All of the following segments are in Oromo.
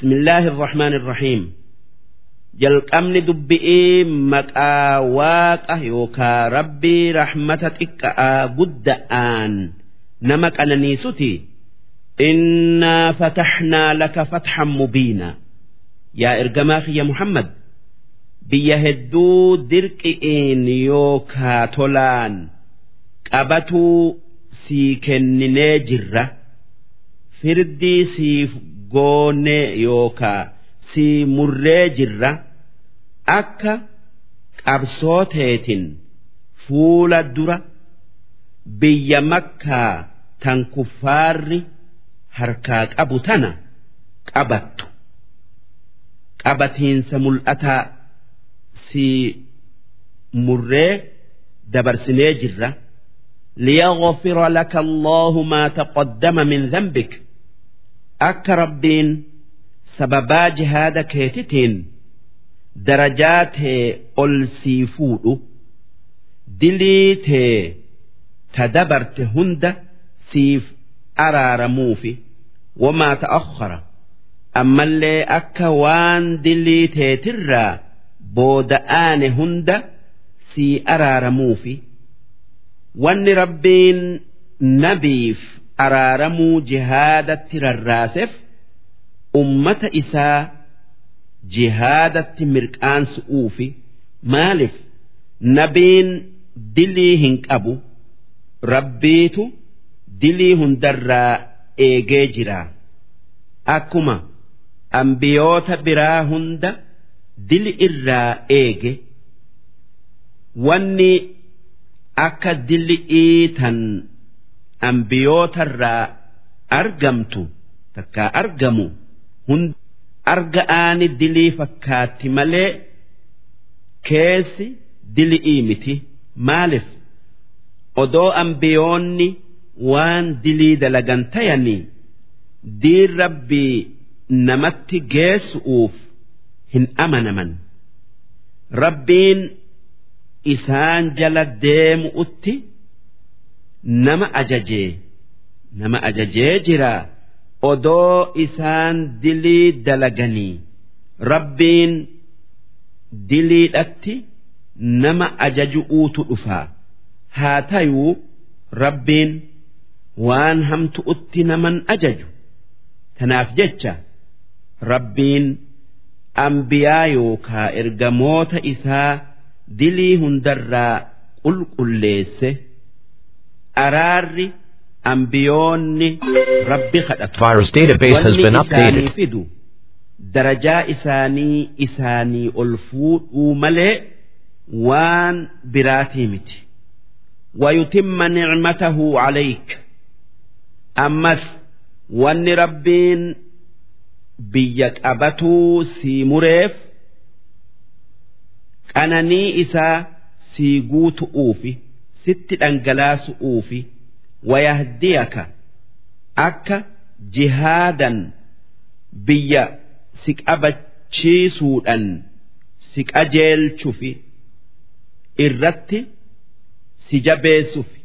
بسم الله الرحمن الرحيم jalqabni dubbi'ii maqaa waaqa yookaa rabbii rahmata xiqqa'aa gudda'aan nama qananiisuti innaa fataxnaa laka fatxan mubiina yaa ergamaa kiyya muhammad biyya hedduu dirqi'iin yookaa tolaan qabatuu sii kenninee jirra firdii siif goone yookaa si murree jirra akka qabsoo qabsooteetin fuula dura biyya makkaa tan kuffaarri harkaa qabu tana qabattu. Qabatiinsa mul'ataa si murree dabarsinee jirra. Liyaghfira laka allaahu maa taqaddama min dhanbika akka rabbiin sababaa jihaada keetitiin darajaa tee ol sii fuudhu dilii tee ta dabarte hunda siif araaramuufi wamaa ta'akhara ammallee akka waan dilii teetirraa booda'aane hunda sii araaramuufi wanni rabbiin nabiif araaramuu jihaadatti rarraaseef ummata isaa jihaadatti mirqaansu'uufi maaliif nabiin dilii hin qabu rabbiitu dilii hundarraa eegee jira. Akkuma ambiyoota biraa hunda dili irraa eege wanni akka dilii tan ambiyootarraa argamtu takkaa argamu. hund arga'aani dilii fakkaatti malee keessi dilii miti maaliif odoo ambiyoonni waan dilii dalagan tayanii diin rabbii namatti geessu'uuf hin amanaman rabbiin isaan jala deemu'utti nama ajajee nama ajajee jiraa. odoo isaan dilii dalaganii rabbiin diliidhatti nama ajaju'uutu dhufaa haa tayuu rabbiin waan hamtu'utti naman ajaju. Tanaaf jecha rabbiin ambiyaa yookaa ergamoota isaa dilii hundarraa qulqulleesse araarri. ambiyoonni rabbi kadhatu. Virus database has been updated. fidu darajaa isaanii isaanii ol fuudhuu malee waan biraatii miti. ويتم نعمته عليك أمس wanni rabbiin biyya qabatuu sii mureef qananii isaa sii guutu'uufi sitti dhangalaasu'uufi wayahdiyaka akka jihaadan biyya si qabachiisuudhan si qajeelchufi irratti si jabeessufi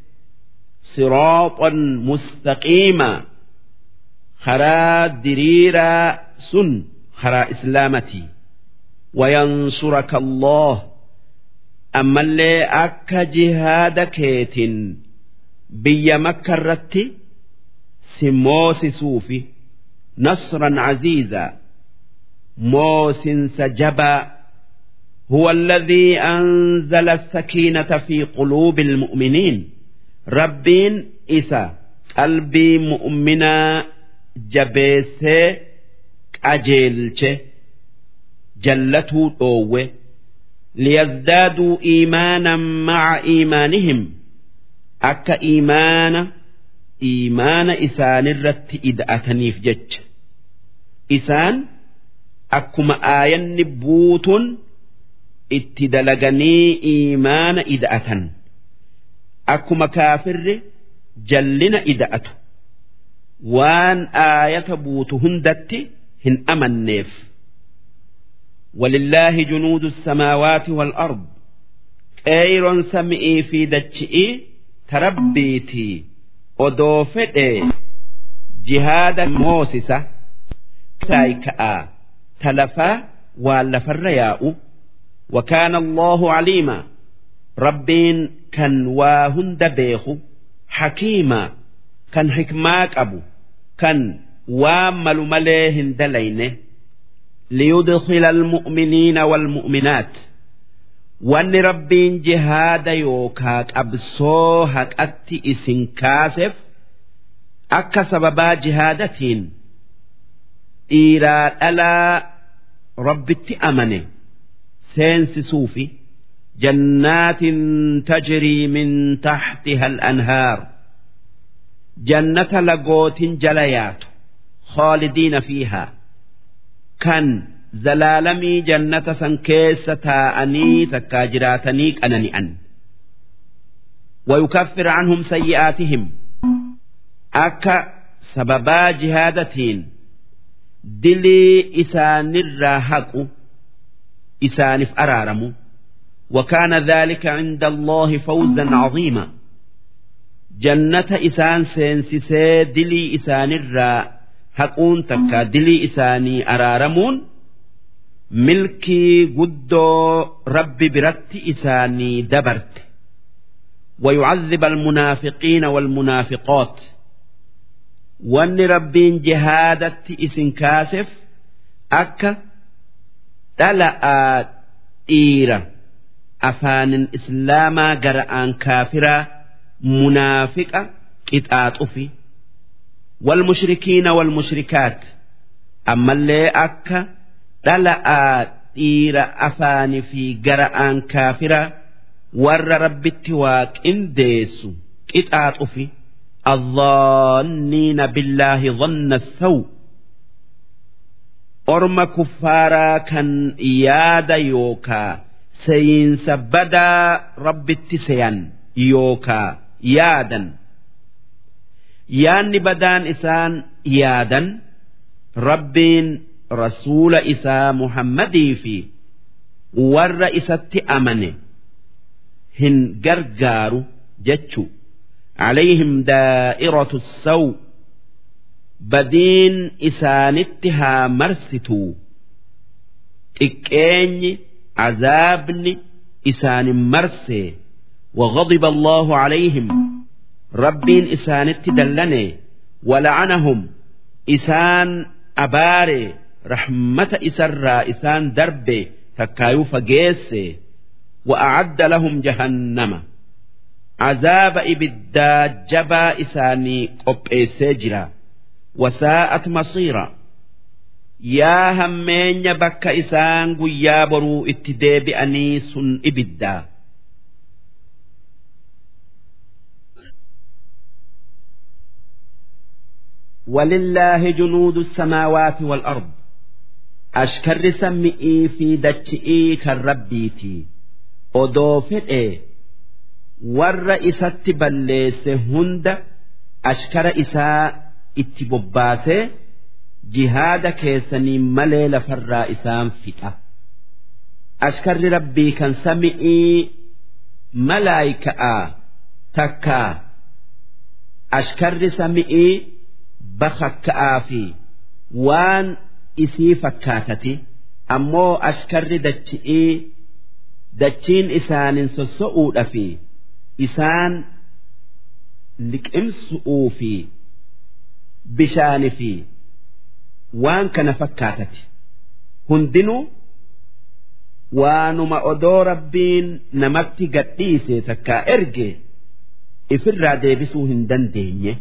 sirooxan mustaqiimaa karaa diriiraa sun karaa islaamatii wayansuraka allah ammallee akka jihaada keetin biyya makka irratti si moosisuufi nasran caziizaa moosinsa jabaa هو الذي أنزل السكينة في قلوب المؤمنين ربين إسا قلبي مؤمنا جبيسي أجيلش جلته أوه liyazdaaduu iimaanan maca iimaanihim akka iimaana iimaana isaanirratti ida'ataniif jecha isaan akkuma aayanni buutuun itti dalaganii iimaana ida'atan akkuma kaafirri jallina ida'atu waan aayata buutu hundatti hin amanneef. ولله جنود السماوات والأرض قير سمئي في دتشئي تربيتي أدوفئي جهاد موسسة saayika'aa talafaa waan lafarra yaa'u وكان الله عليما ربين كان واهند بيخو حكيما كان حكماك أبو كان وامل مليهن دلينه ليدخل المؤمنين والمؤمنات وان ربين جهاد يوكاك أبصوهك أتي إسن كاسف أكا سببا جهادتين إيرا ألا ربتي أمنه سينسسوا في جنات تجري من تحتها الأنهار جنة لقوت جليات خالدين فيها كان زلالمي جنة سنكيس تاءني تكاجراتني أنني أن ويكفر عنهم سيئاتهم أكا سببا جهادتين دلي إسان الراهق إسانف أرارم وكان ذلك عند الله فوزا عظيما جنة إسان سينسسي دلي إسان الراهق haquun takka dilii isaanii araaramuun milkii guddoo rabbi biratti isaanii dabarte ويعذب المنافقين والمنافقات وان ربين جهادة اسن كاسف أكا دلأ إيرة أفان إسلاما قرآن كافرة منافقة كتات أفي والمشركين والمشركات أما اللي أكا دلأ إيرة أفان في قرآن كافرة ور رب التواك إن ديسو كتات أفي الظانين بالله ظن السوء أرم كفارا كان يادا يوكا سين سبدا رب التسيان يوكا يادا yaanni badaan isaan yaadan rabbiin rasuula isaa muhammadii fi warra isatti amane hin gargaaru jechu عليهم دائرة السوء بدين إسانتها مرستو إكين عذابني إسان مرسي وغضب الله عليهم rabbiin isaanitti dallane wala'anahum isaan abaare rahmata isarraa isaan darbe takkaayuu fageesse wa'acadda lahum jahannama. Azaaba ibiddaa jabaa isaanii qopheessee jira. Wasaa'at masiira. Yaa hammeenya bakka isaan guyyaa boruu itti deebi'anii sun ibiddaa. ولله جنود السماوات والأرض أشكر سمئي في دتشئي كالربيتي أدوفئ warra isatti balleesse hunda ashkara isaa itti bobbaasee jihaada keessanii malee lafarraa isaan fixa. Ashkarri rabbii kan sami'ii malaayika'aa takkaa ashkarri sami'ii bakakka'aa fi waan isii fakkaatati ammoo ashkarri dachi'ii dachiin isaanin sosso'uudha fi isaan liqimsu'uu fi bishaani fi waan kana fakkaatati. Hundinuu waanuma odoo rabbiin namatti gadhiise takkaa erge ifirraa deebisuu hin dandeenye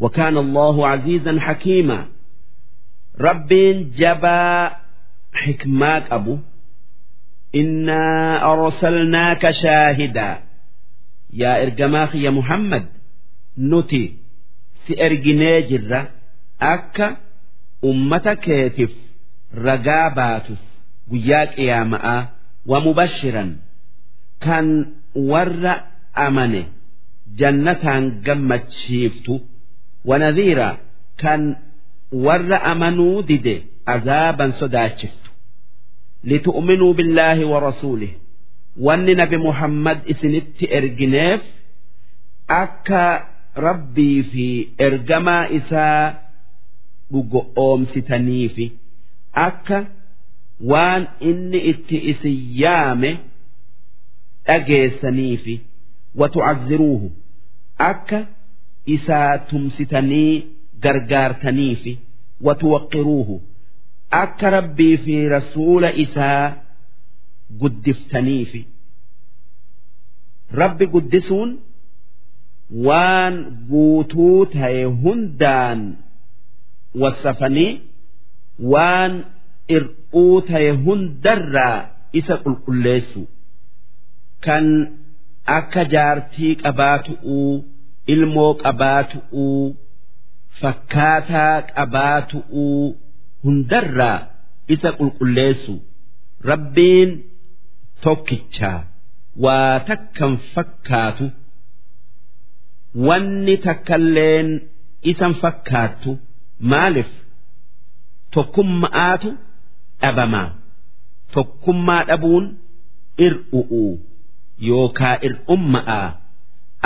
وكان الله عزيزا حكيما ربين جبا حكماك أبو إنا أرسلناك شاهدا yaa ergamaa kiyya Muhammad nuti si erginee jirra akka ummata keetiif ragaa baatuuf guyyaa qiyaama'aa wa mubashiran kan warra amane jannataan gammachiiftu wa nadhiira kan warra amanuu dide azaaban sodaachiftu litu'minuu billaahi wa rasuulihi wanni nabi muhammad isinitti ergineef akka rabbii fi ergamaa isaa dhugo oomsitaniifi akka waan inni itti isin yaame dhageessaniifi watucazziruuhu akka isaa tumsitanii gargaartaniifi watuwaqqiruuhu akka rabbii fi rasuula isaa guddiftaniifi. Rabbi guddisuun waan guutuu ta'e hundaan wassafanii waan ir'uu ta'e hundarraa isa qulqulleessu. Kan akka jaartii qabaatu'uu ilmoo qabaatu'uu fakkaataa qabaatu'uu hundarraa isa qulqulleessu. Rabbiin tokkichaa waa takkan fakkaatu. Wanni takkalleen isan fakkaattu maaliif? Tokkumma'aatu dhabamaa. Tokkummaa dhabuun ir'u'uu yookaa ir'umma'aa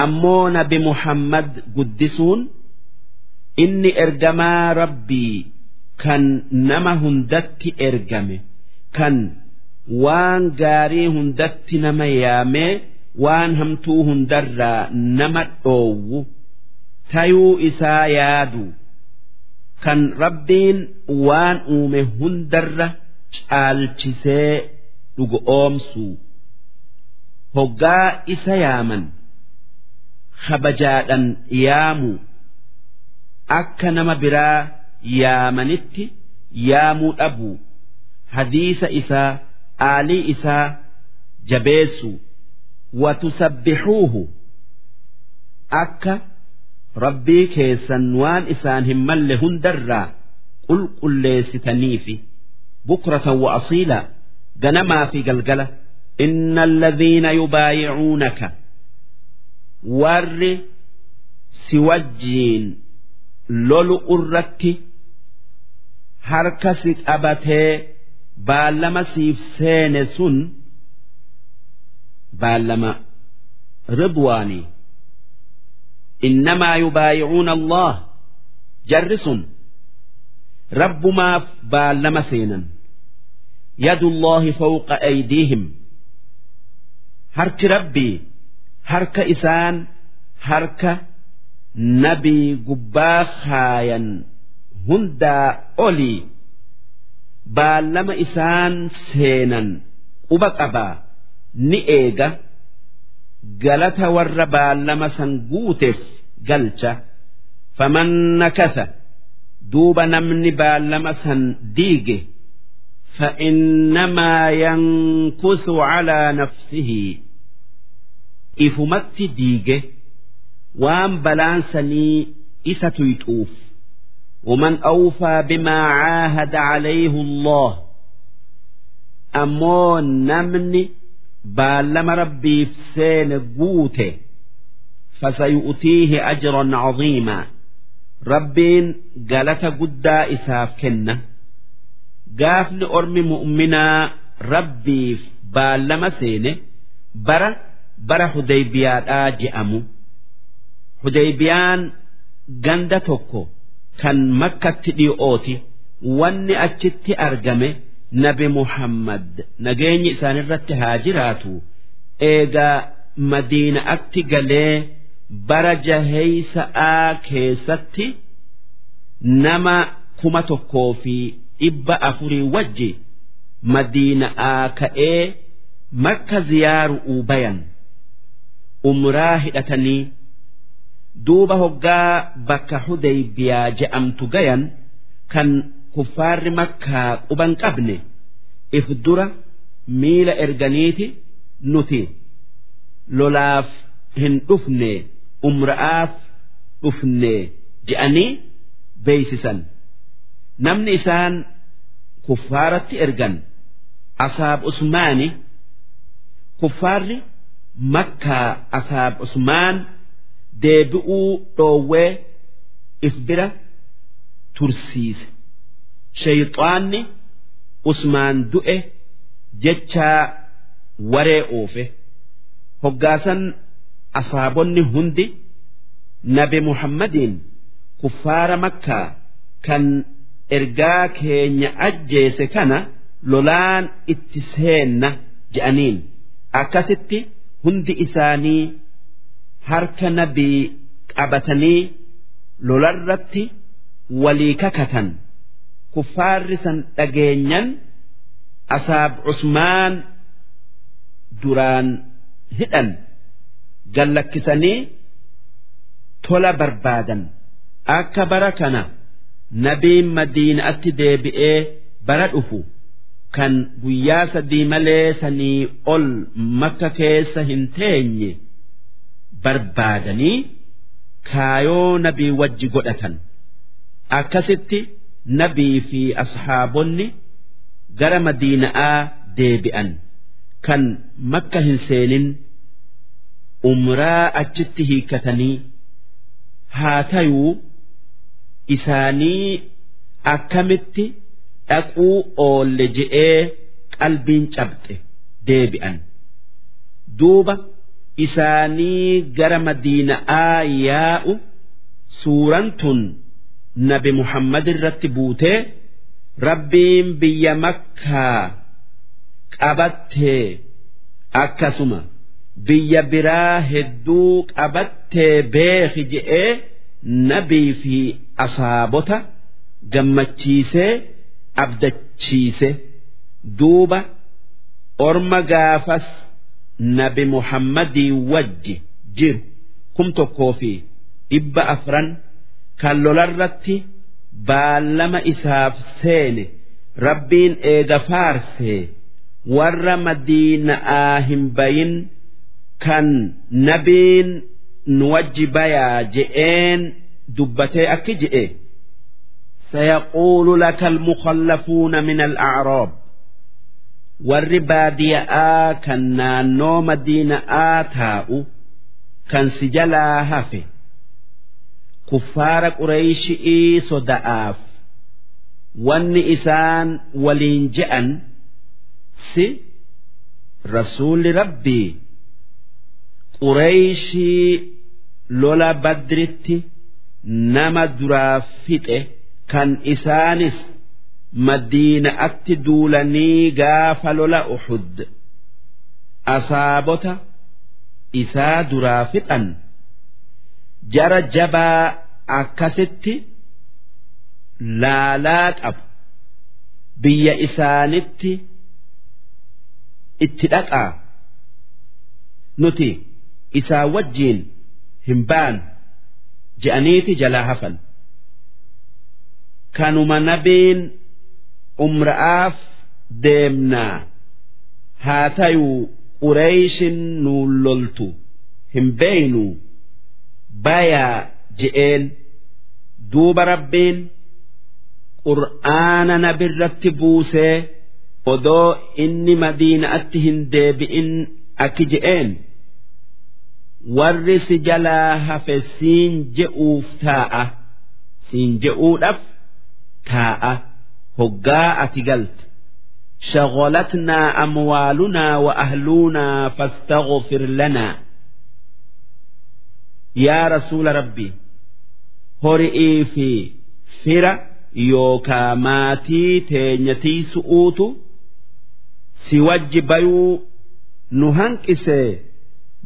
ammoo nabi muhammad guddisuun inni ergamaa rabbii kan nama hundatti ergame kan waan gaarii hundatti nama yaamee waan hamtuu hundarraa nama dhoowwu tayuu isaa yaadu kan rabbiin waan uume hundarra caalchisee dhugo oomsuu hoggaa isa yaaman kabajaadhan yaamu. Akka nama biraa yaamanitti yaamuu dhabuu hadiisa isaa aalii isaa jabeessu. Watusabbixuuhu akka rabbii keessan waan isaan hin malle hundarraa qulqulleessitaniifi bukratan wa asiila ganamaa fi galgala. Inna alladhiina yubaayicuunaka warri si wajjiin lolu irratti harka si qabatee baallama siif seene sun baallama ridwaanii innamaa yubaayicuuna allah jarri sun rabbumaaf baallama seenan. Yadullaahi fawqa aydiihim. Harki rabbii harka isaan harka nabii gubbaa kaayan hundaa olii baallama isaan seenan quba qabaa ni eega galata warra baallama san guuteef galcha faman nakasa duuba namni baallama san diige فإنما ينكث على نفسه إفمت ديجه وان بلانسني إستيتوف ومن أوفى بما عاهد عليه الله أمون نمني بالما ربي فسين قوته فسيؤتيه أجرا عظيما ربين قالت قدا إساف كنه gaafni ormi mu'minaa rabbiif baallama seene bara bara hudaybiyaadhaa je'amu. Hudaybiyaan ganda tokko kan makkatti dhi'ooti wanni achitti argame nabi muhammad. Nageenyi isaanirratti haa jiraatu. Eegaa madiinaatti galee bara jaheeysa'aa keessatti nama kuma tokkoo fi dhibba afurii wajji madiina'aa ka'ee makka ziyaaru'uu bayan umraa hidhatanii duuba hoggaa bakka hudaybiyaa je'amtu gayan kan kuffaarri makkaa quban qabne if dura miila erganiiti nuti lolaaf hin dhufne umra'aaf dhufne je'anii beeysisan. namni isaan kuffaaratti ergan asaab usmaani kuffaarri makkaa asaab usmaan deebi'uu dhoowwee if bira tursiise. Shayxaanni usmaan du'e jechaa waree oofe. Hoggaasan asaabonni hundi nabi muhammadiin kuffaara makkaa kan ergaa keenya ajjeese kana lolaan itti seenna je'aniin. Akkasitti hundi isaanii harka nabii qabatanii lolarratti walii kakatan. Kuffaarri san dhageenyan asaab cusmaan duraan hidhan gallakkisanii tola barbaadan. Akka bara kana nabiin madiinaatti deebi'ee bara dhufu kan guyyaa sadii malee sanii ol makka keessa hin teenye barbaadanii kaayoo nabii wajji godhatan. Akkasitti nabii fi ashaabonni gara madiina'aa deebi'an. Kan makka hin seenin umraa achitti hiikkatanii haa tayuu isaanii akkamitti dhaquu oolle je'ee qalbiin cabxe deebi'an. Duuba isaanii gara madiina'aa yaa'u suuraan tun nabi muhammad irratti buutee rabbiin biyya makkaa qabattee akkasuma biyya biraa hedduu qabattee beeki je'ee nabii fi asaabota gammachiisee abdachiise duuba orma gaafas nabi muhammadii wajji jiru kum tokkoo fi dhibba afran kan lolarratti baallama isaaf seene rabbiin eega faarsee warra madiina'aa hin bayin kan nabiin nu wajji bayaa je'een dubbatee akki je'e سيقول لك المخلفون من الأعراب warri baadiya'aa kan naannoo madiina'aa taa'u kan si jalaa hafe kuffaara qureeyshii soda'aaf wanni isaan waliin je'an si rasuulli rabbii qureeyshii lola badritti nama duraa fixe kan isaanis madiina'atti duulanii gaafa lola uxud asaabota isaa duraa fixan. Jara jabaa akkasitti laalaa qabu. Biyya isaanitti itti dhaqaa. Nuti isaa wajjiin hin baan. Je'aniiti jalaa hafan kanuma nabiin umra'aaf deemnaa haa tayuu qureeyshin nuun loltu hin beeynu bayaa je'een duuba rabbiin qur'aana nabirratti buusee odoo inni madiina'atti hin deebi'in akki je'een. Warri si jalaa hafe siin je'uuf taa'a. Siin je'uudhaaf taa'a hoggaa ati galte shaqolatnaa amwaalunaa wa ahluunaa fastaghfir lanaa yaa rasuula rabbi hori'ii fi fira yookaa maatii teenyatii su'uutu si wajji bayuu nu hanqisee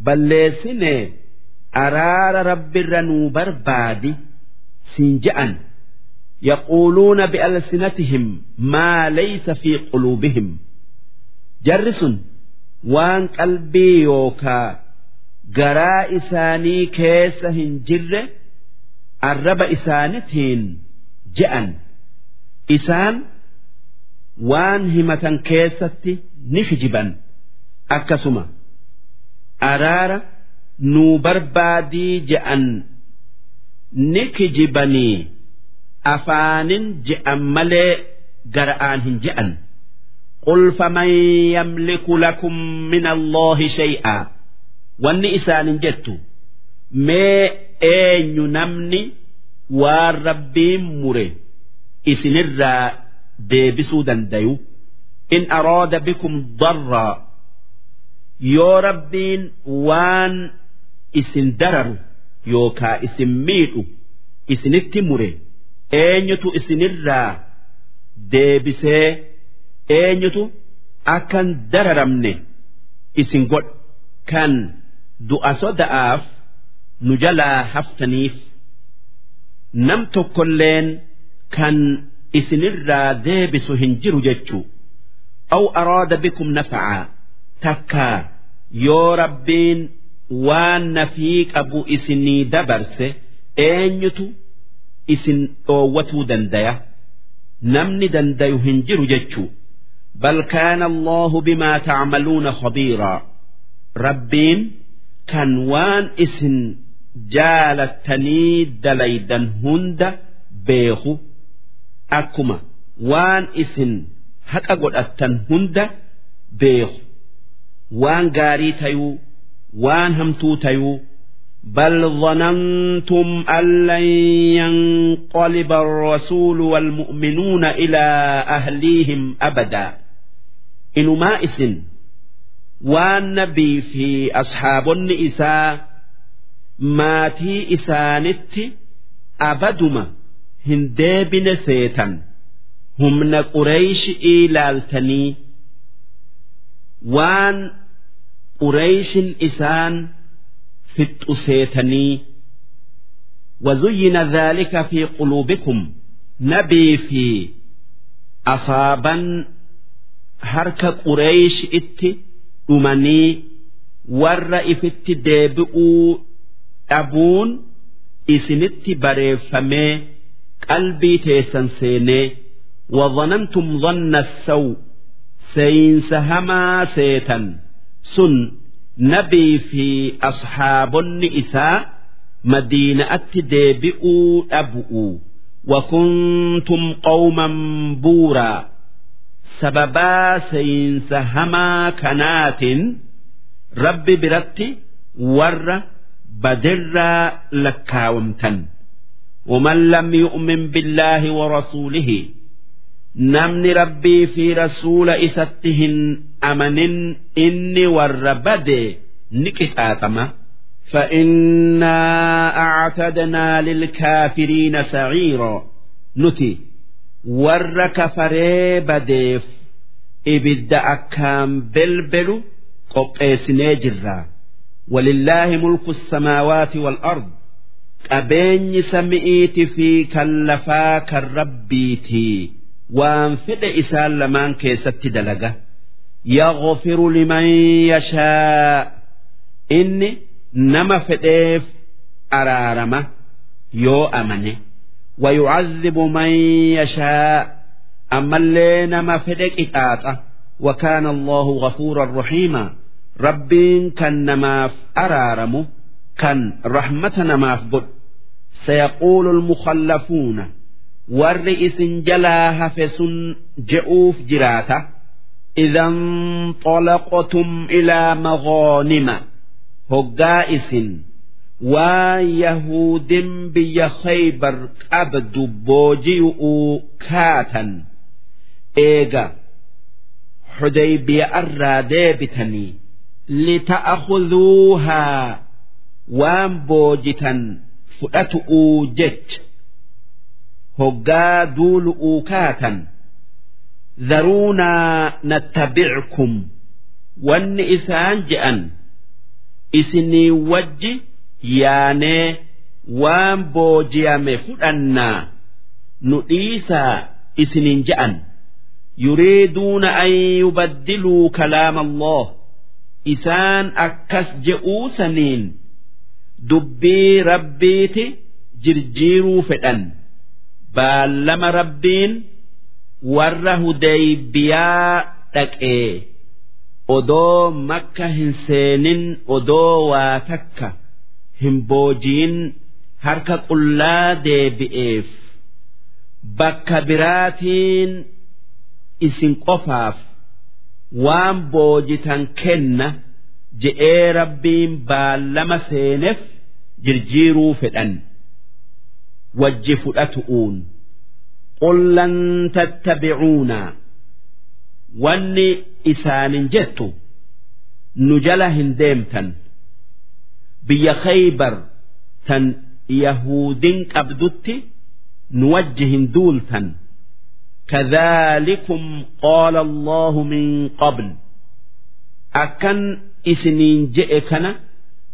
balleessine araara rabbirra nuu barbaadi siin je'an. yaquuluuna bi'alsinatihim maa laysa fi quluubihim jarri sun waan qalbii yookaa garaa isaanii keessa hin jirre arraba isaanitiin je'an isaan waan himatan keessatti ni fijiban akkasuma araara nuu barbaadii je'an ni kijibanii afaanin je'an malee gara'aan hin je'an قل فمن يملك لكم من الله شيئا wanni isaanin jettu mee eenyu namni waan rabbiin mure isinirraa deebisuu dandayu in araada bikum darraa yoo rabbiin waan isin dararu yookaa isin miidhu isinitti mure eenyutu isinirraa deebisee eenyutu akkan dararamne isin godha kan du'a soda'aaf nu jalaa haftaniif nam tokkolleen kan isinirraa deebisu hin jiru jechuu. Aw araada bikum nafacaa takkaa yoo rabbiin waan nafii qabu isinii dabarse eenyutu isin dhoowwatuu dandaya namni dandayu hin jiru jechuu. Bal kaana allahu bimaa tacmaluuna khabiiraa rabbiin kan waan isin jaalattanii dalaydan hunda beeku akkuma waan isin haqa godhattan hunda beeku. Waan gaarii tayuu waan hamtuu tayuu بل ظننتم أن لن ينقلب الرسول والمؤمنون إلى أهليهم أبدا إنما إسن والنبي في أصحاب النساء ماتي إسانت أبدما هندابن سيتا هم قريش إيلالتني وان قريش إسان fixxu seetanii وزين ذلك في قلوبكم نبي في أصابا هرك قريش إت أمني ور إفت ديبئوا أبون إسنت بريفمي قلبي تيسن سيني وظننتم ظن السوء سينسهما سيتا سن nabii fi asxaabonni isaa madiina'atti deebi'uu dhabu'u wakuntum qawman buuraa sababaa seeyinsa hamaa kanaatiin rabbi biratti warra badirraa lakkaawamtan ومن لم يؤمن بالله ورسوله namni rabbii fi rasuula isatti hin amanin inni warra bade ni qixaaxama فإنا أعتدنا للكافرين سعيرا نتي ور كفري بديف إبد أكام بلبل قبئس نجرا ولله ملك السماوات والأرض أبين سمئيت في كلفا كالربيتي waan fedhe isaan lamaan keessatti dalaga yaghfiru liman yashaa inni nama fedheef araarama yoo amane ويعذب من يشاء أما اللي نما فدك إتاتا وكان الله غفورا رحيما ربين كان نماف أرارم كان رحمة نماف قد سيقول المخلفون warri isin jalaa hafe sun je'uuf jiraata. Idan xolaqotum ilaa maghoonima. Hoggaa isin. Waan yahuudin biyya khaybar qabdu booji'uu kaatan. Eega xudaybiya irraa deebitanii lita'akhudhuuhaa waan boojitan fudhatu'uu jecha hoggaa duulu'uu kaatan dharuunaa nattabickum wanni isaan je'an isinii wajji yaanee waan booji'ame fudhannaa nu dhiisaa isiniin je'an. Yuriiduuna an yubaddiluu kalaama allah isaan akkas je'uu saniin dubbii rabbiiti jirjiiruu fedhan baallama rabbiin warra hudaybiyaa dhaqee odoo makka hin seenin odoo waa takka hin boojiin harka qullaa deebi'eef bakka biraatiin isin qofaaf waan boojitan kenna je'ee rabbiin baallama seeneef jirjiiruu fedhan. wajji fudhatu'uun qul lan tattabicuuna wanni isaanin jettu nu jala hin deemtan biyya khaybar tan yahuudin qabdutti nu wajji hin duultan كذلكم قال الله من قبل أكن إسنين جئكنا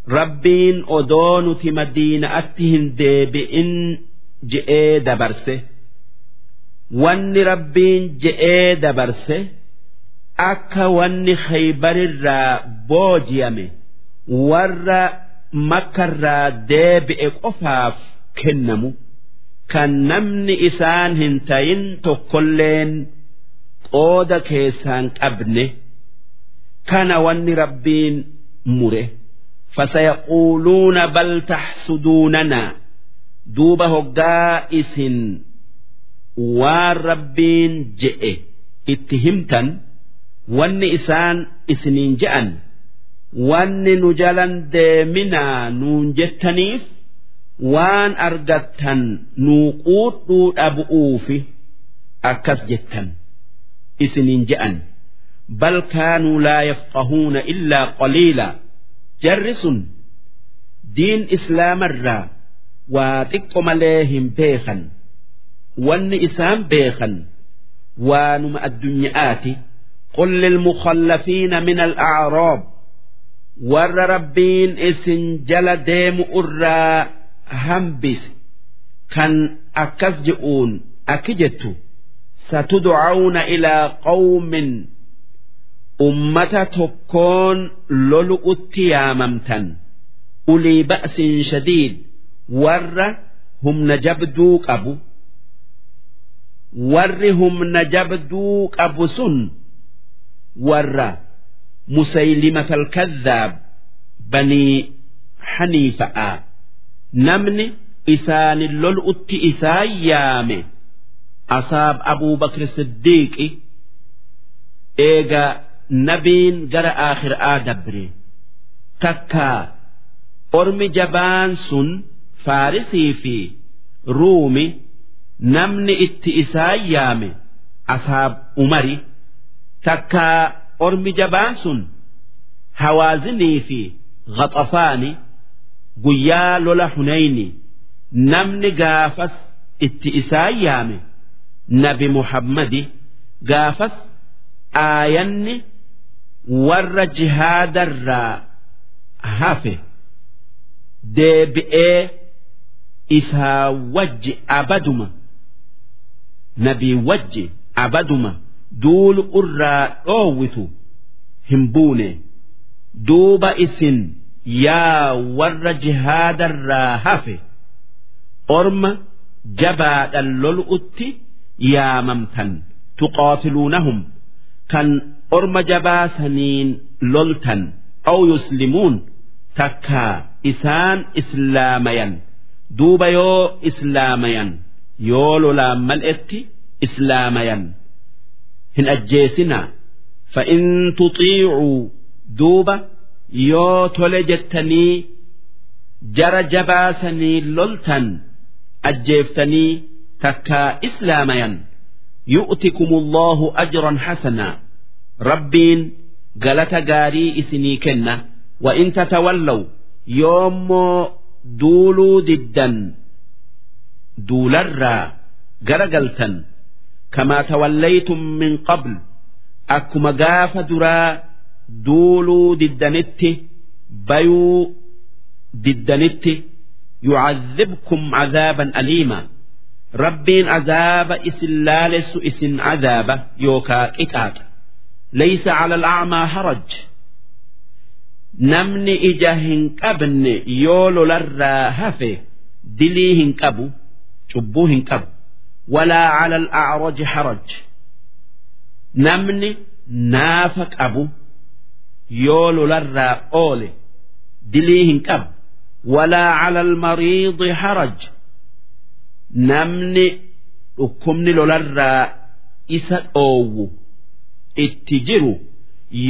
ربين أدون مدينة أتهن ديبئن je'ee dabarse. Wanni rabbiin je'ee dabarse akka wanni khaybarirraa booji'ame warra makkarraa deebi'e qofaaf kennamu kan namni isaan hin tayin tokkolleen qooda keessaan qabne kana wanni rabbiin mure. Fasayaquuluuna bal taxsuduunanaa duuba hoggaa isin waan rabbiin je'e itti himtan wanni isaan isiniin je'an wanni nu jalan deeminaa nuun jettaniif waan argattan nuu quudhuu dhabu'uufi akkas jettan isiniin je'an. Bal kaanuu laa yafqahuuna illaa qaliila. Jarri sun diin islaamarraa waa xiqqo malee hin beekan wanni isaan beekan waanuma addunyaati قل للمخلفين من الأعراب ور ربين اسن جل ديم أرى همبس كان أكسجئون أكجت ستدعون إلى قوم أمة تكون للؤت ياممتا أولي بأس شديد warra humna jabduu qabu warri humna jabduu qabu sun warra musaylimatal kadhaab banii haniifaa namni isaanin lol'utti isaa yaame asaab abuu bakri siddiiqi eega nabiin gara aakhiraa dabre takkaa ormi jabaan sun. Faarisii fi ruumi namni itti isaan yaame asaab umari takkaa ormi jabaan sun hawaazinii fi ghaxafaani guyyaa lola hunayni namni gaafas itti isaan yaame nabi muhammadi gaafas aayanni warra jihaadarraa hafe deebi'ee isaa wajji abaduma nabii wajji abaduma duulu irraa dhoowwitu hin buune duuba isin yaa warra jihaadarraa hafe orma jabaadhan lol'utti yaamamtan tuqaatiluunahum kan orma jabaasaniin loltan aw yuslimuun takkaa isaan islaamayan duuba yoo islaamayan yoo lolaan mal'etti islaamayan. Hin ajjeesinaa. Fa'in tuxiicuu duuba yoo tole jettanii jara jabaasanii loltan ajjeeftanii takkaa islaamayan. Yu'tikum allahu ajran hasanaa. Rabbiin galata gaarii isinii kenna. Wa in tatawallaw yoommoo duuluu diddan duularraa gara galtan kamaa tawallaytum min qabl akkuma gaafa duraa duuluu diddanitti bayuu diddanitti yucadhibkum cadaaban aliima. Rabbiin azaaba isin laalessu isin cadaaba yookaa qixaaxa. Laysa cala alacmaa haraj namni ija hin qabne yoo lolarraa hafe dilii hin qabu cubbuu hin qabu. Walaa cala alacraji haraj. Namni naafa qabu yoo lolarraa oole dilii hin qabu. Walaa cala almariidi haraj. Namni dhukkubni lolarraa isa dhoowwu itti jiru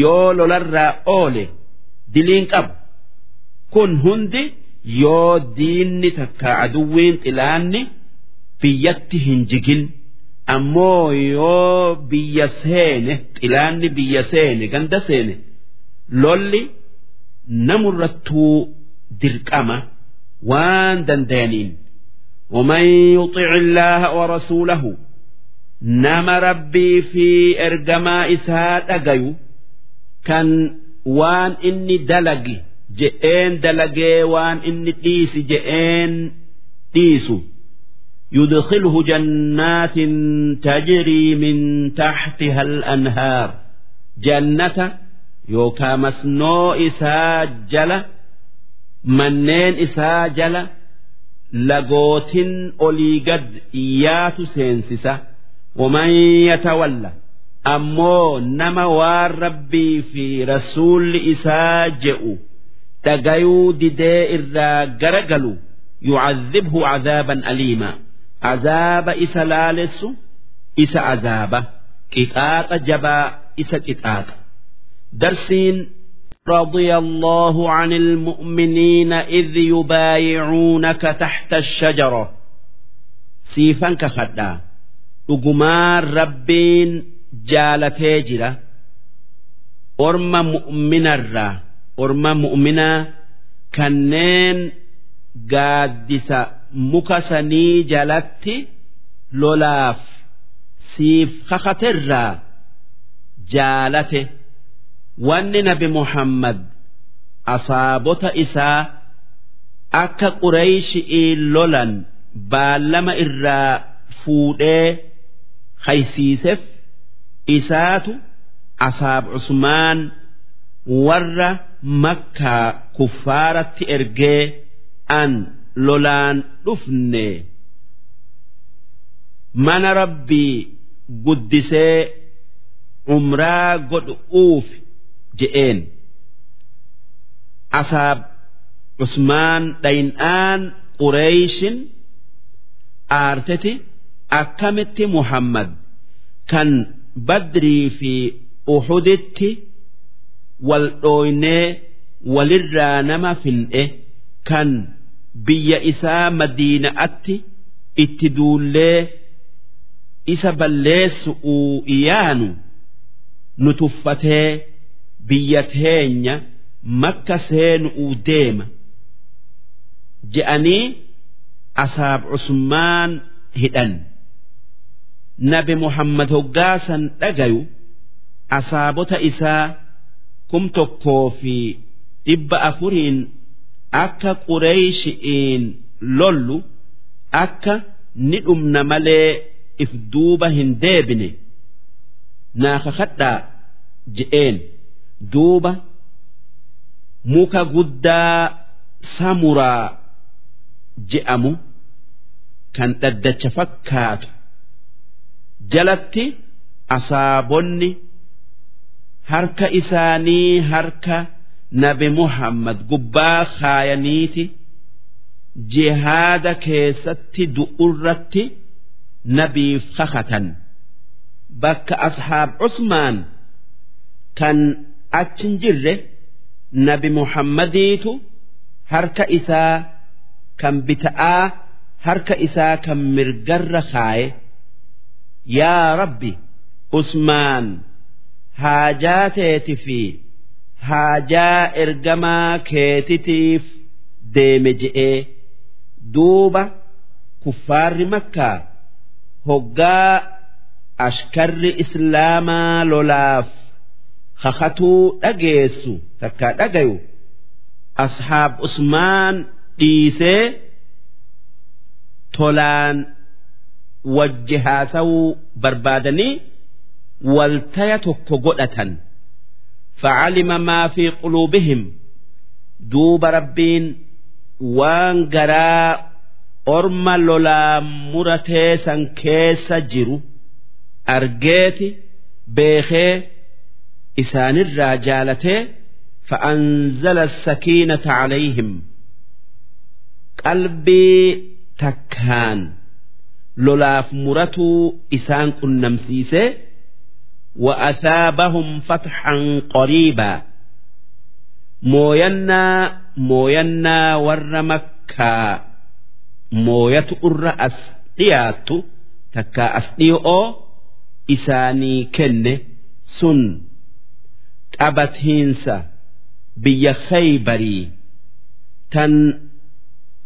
yoo lolarraa oole diliin qabu kun hundi yoo diinni takka aduwwiin xilaanni biyyatti hin jigin ammoo yoo biyya seene xilaanni biyya seene ganda seene lolli namurrattuu dirqama waan dandayaniin ومن يطع الله ورسوله nama rabbii fi ergamaa isaa dhagayu kan waan inni dalagi je'een dalagee waan inni dhiisi je'een dhiisu يدخله جنات تجري من تحتها الأنهار جنة يوكا مسنو إسا جل منين إسا جل لقوت أولي قد إيات سينسسة ومن يتولى أمو نما والربي في رسول إسا جئوا تقيو ددي إرا قرقلوا يعذبه عذابا أليما عذاب إسا لالس إسا عذاب كتاق جبا إسا كتاق درسين رضي الله عن المؤمنين إذ يبايعونك تحت الشجرة سيفا كخدا أقمار ربين jaalatee jira. Orma mu'minarraa orma mu'minaa kanneen gaaddisa muka sanii jalatti lolaaf siif kakaterraa jaalate. Wanni nabi muhammad asaabota isaa akka qureeshi'iin lolan baallama irraa fuudhee haysiiseef isaatu asaab usmaan warra makkaa kuffaaratti ergee an lolaan dhufne. Mana rabbii guddisee umraa godhuuf je'een. Asaab usmaan dhayn'aan qureeyshin aarteti akkamitti muhammad kan badrii fi uhuditti wal dhooynee walirraa nama fin'e kan biyya isaa madiina'atti itti duullee isa balleessu'uu iyaanu nu tuffatee biyya teenya makka seenu'uu deema. Je'anii asaab usmaan hidhan nabi muhammad hoggaasan dhagayu asaabota isaa kum tokkoo fi dhibba afuriin akka qureeyshi'iin lollu akka ni dhumna malee if duuba hin deebine naa kakadhaa je'een. Duuba muka guddaa samuraa je'amu kan dhaddacha fakkaatu jalatti asaabonni harka isaanii harka nabi muhammad gubbaa kaayaniiti jihaada keessatti du'urratti nabiif kakatan bakka ashaab usmaan kan achin jirre nabi muhammadiitu harka isaa kan bita'aa harka isaa kan mirgarra kaaye yaa rabbi usmaan haajaa teeti fi haajaa ergamaa keetitiif deeme je'ee duuba kuffaarri makkaa hoggaa ashkarri islaamaa lolaaf kakatuu dhageessu takkaa dhagayu. Ashaab usmaan dhiisee tolaan wajji haasawuu barbaadanii waltaya tokko godhatan فعلم ما في قلوبهم دوب ربين وان غرا أرم لولا مرتيسا كيس جرو أرجيتي بيخي إسان الرجالة فأنزل السكينة عليهم قلبي تكان لولاف مرتو إسان كنمسيسي وأثابهم فتحا قريبا موينا موينا ور مكة موية الرأس دياتو تكا أسديو إساني كن سن قبت هينسا بيا خيبري تن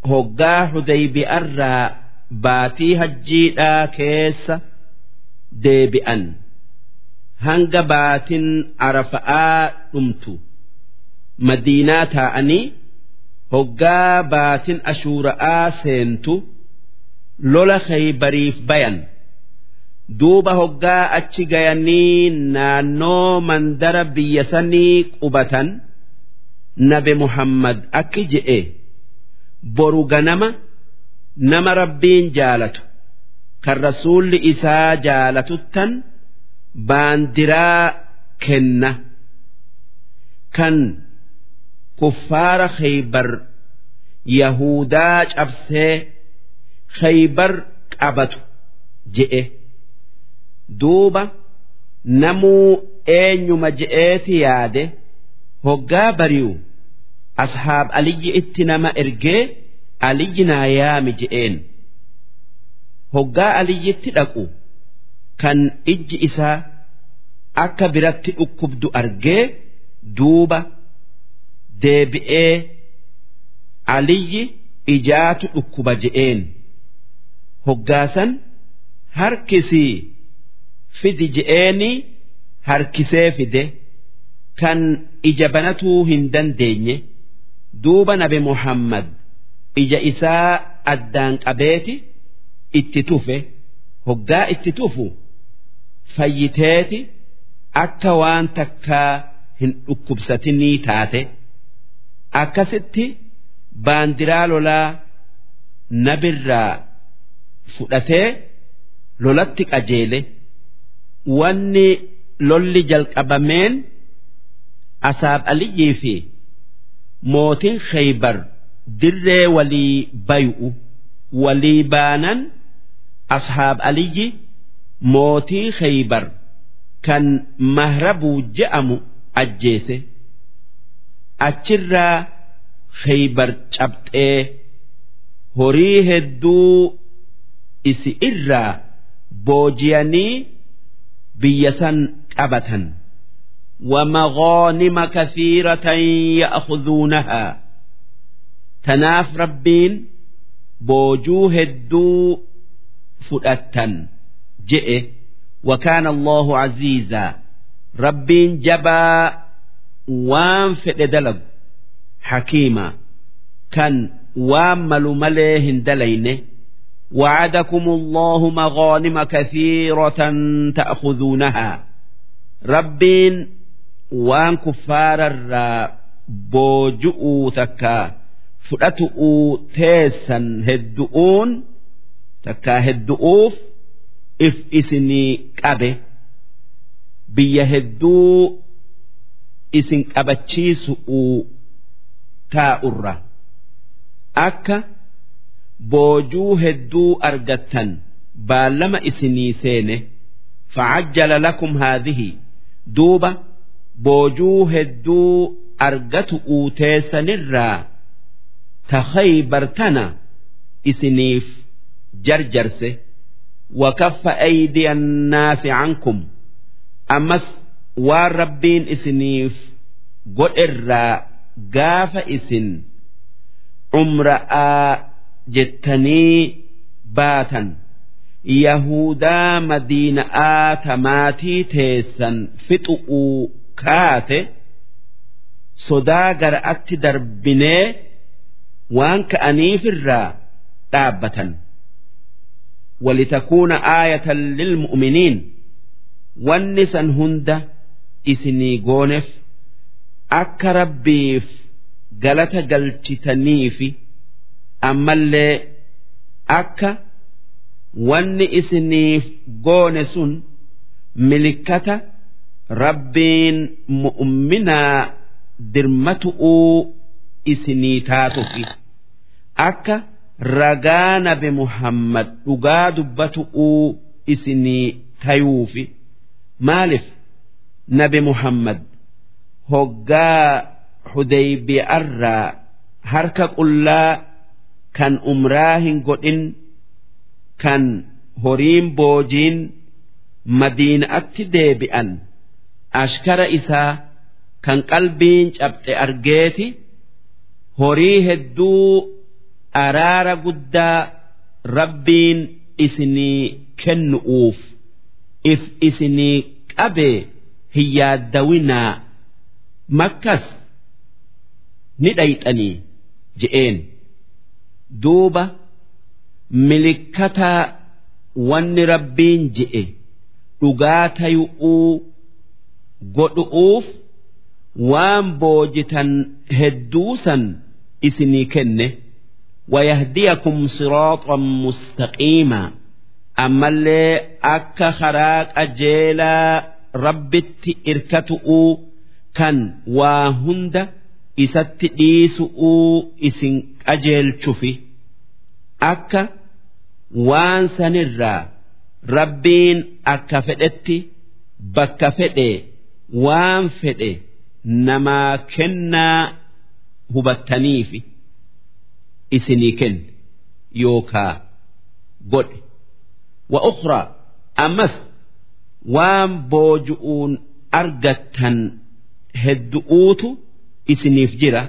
هقا حديبي أرى baatii hajjiidhaa keessa deebi'an. Hanga baatin arafa'aa dhumtu. Madiinaa taa'anii hoggaa baatin ashuura'aa seentu lola kaybariif bayan. Duuba hoggaa achi gayanii naannoo mandara biyya sanii qubatan. Nabe muhammad akki je'e. Boru ganama. Nama rabbiin jaalatu kan rasuulli isaa jaalatuttan baandiraa kenna kan kuffaara khaybar yahudaa cabsee khaybar qabatu je'e. Duuba namuu eenyuma je'eeti yaade hoggaa bari'u ashaab aliyyi itti nama ergee aliyyi naa yaami je'een hoggaa aliyyitti dhaqu kan ijji isaa akka biratti dhukkubdu argee duuba deebi'ee aliyyi ijaatu dhukkuba je'een. Hoggaasan harkisii fidi je'eeni harkisee fide kan ija banatuu hin dandeenye duuba nabi muhammad ija isaa addaan qabeeti itti tufe hoggaa itti tufu fayyiteeti akka waan takkaa hin dhukkubsatinii taate. Akkasitti baandiraa lolaa nabirraa fudhatee lolatti qajeele. Wanni lolli jalqabameen asaab aliyyii fi mootiin khaybar dirree walii bay'u walii baanan ashaab aliyyi mootii khaybar kan mahrabuu je'amu ajjeese achirraa khaybar cabxee horii hedduu isi irraa boojiyanii biyya san qabatan ومغانم كثيرة يأخذونها تناف ربين بوجوه الدو فؤتا جئ وكان الله عزيزا ربين جبا وان فدلق حكيما كان وامل مليه دلينه وعدكم الله مغانم كثيرة تأخذونها ربين waan kuffaararraa booju'uu takkaa fudhatu'uu teessan heddu'uun takkaa heddu'uuf if isinii qabe. Biyya hedduu isin qabachiisu'uu taa'urra. Akka boojuu hedduu argattan baallama isinii seene facajjala lakum haadhihi. Duuba boojuu hedduu argatu uuteessanirraa takhaybartana isiniif jarjarse wakaffa aydiya annaasi cankum ammas waan rabbiin isiniif godherraa gaafa isin umra'aa jettanii baatan yahudaa madiina'aa tamaatii teessan fixu'uu kaate sodaa gara'atti darbinee waan ka'aniifirraa dhaabbatan walitakuuna aayatan lilmu'miniin wanni san hunda isinii gooneef akka rabbiif galata galchitaniifi ammallee akka wanni isiniif goone sun milikkata rabbiin mu'minaa dirmatu'uu isinii taatufi. Akka ragaa nabi muhammad dhugaa dubbatu'uu isinii tayuufi maaliif nabi muhammad hoggaa hudaybiyaarraa harka qullaa kan umraa hin godhin kan horiin boojiin madiinaatti deebi'an ashkara isaa kan qalbiin cabxe argeeti horii hedduu araara guddaa rabbiin isinii kennu'uuf if isinii qabee hin yaaddawinaa makkas ni dhayxanii je'een. Duuba milikkata wanni rabbiin je'e dhugaa tayu'uu godhu'uuf waan boojitan hedduusan isinii kenne wayahdiyakum siraaxan mustaqiimaa ammallee akka karaa qajeelaa rabbitti irkatu'uu kan waa hunda isatti dhiisu'uu isin qajeelchufi akka waan sanirraa rabbiin akka fedhetti bakka fedhe waan fedhe namaa kennaa hubattaniifi isinii kenna yookaa godhe. Wa ukhraa ammas waan booju'uun argattan heddu'uutu isiniif jira.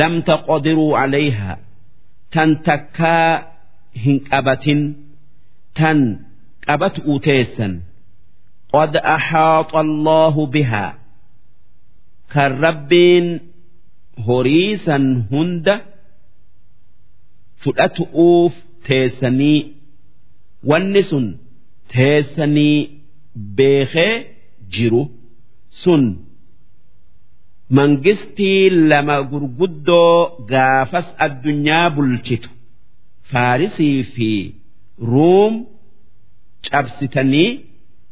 Lam taqdiruu calayhaa tan takkaa hin qabatin tan qabatu teessan qad axaaxa allaahu bihaa kan rabbiin horiisan hunda هند فلأتؤوف تيسني والنسن تيسني بيخي جرو سن mangistii lama gurguddoo gaafas addunyaa bulchitu faarisii fi ruum cabsitanii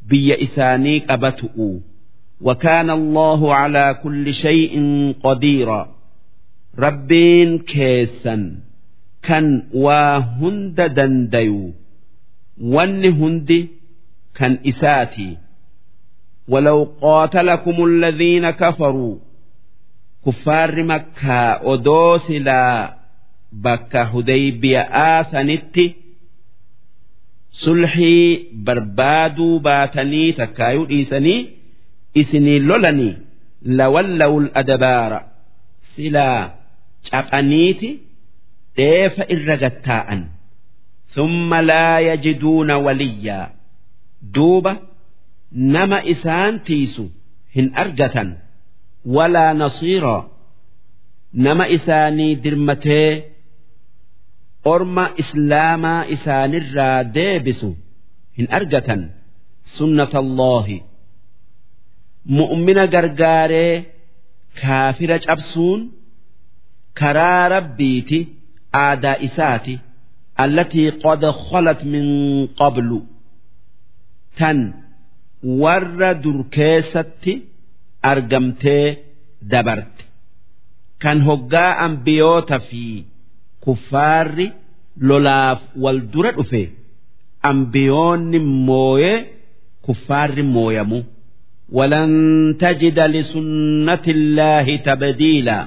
biyya isaanii qabatu'u وكان الله على كل شيء قديرا ربين كيسا كان وهند دنديو ون هندي كان إساتي ولو قاتلكم الذين كفروا كفار مكة أدوسلا بكة هديبيا آسنتي sulhii barbaaduu baatanii takkaayuu dhiisanii isinii lolanii lawallawul adabaara silaa caqaniiti dheefa irra gattaa'an. Thumma laa yajiduuna waliyyaa duuba nama isaan tiisu hin argatan. Walaa nasiiraa nama isaanii dirmatee orma islaamaa isaanirraa deebisu hin argatan. Sunnata allaahi mu'mina gargaaree kaafira cabsuun karaa rabbiiti aadaa isaati allatii qad khalat min qablu tan warra dur keessatti argamtee dabarte kan hoggaa ambiyoota fi kuffaarri lolaaf wal dura dhufe ambiyoonni mooyee kuffaarri mooyamu ولن تجد لسنة الله تبديلا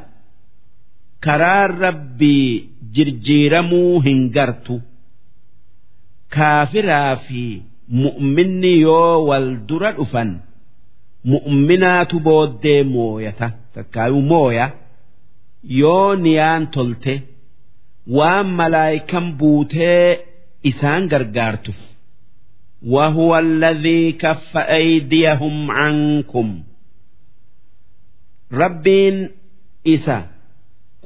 كرار ربي جرجيرمو هنجرت كافرا في مؤمن يو والدر أفن مؤمنات بود موية تكايو موية يو نيان تلته waan malaayikan buutee isaan gargaartuuf وهو الذي كف أيديهم عنكم ربين إسا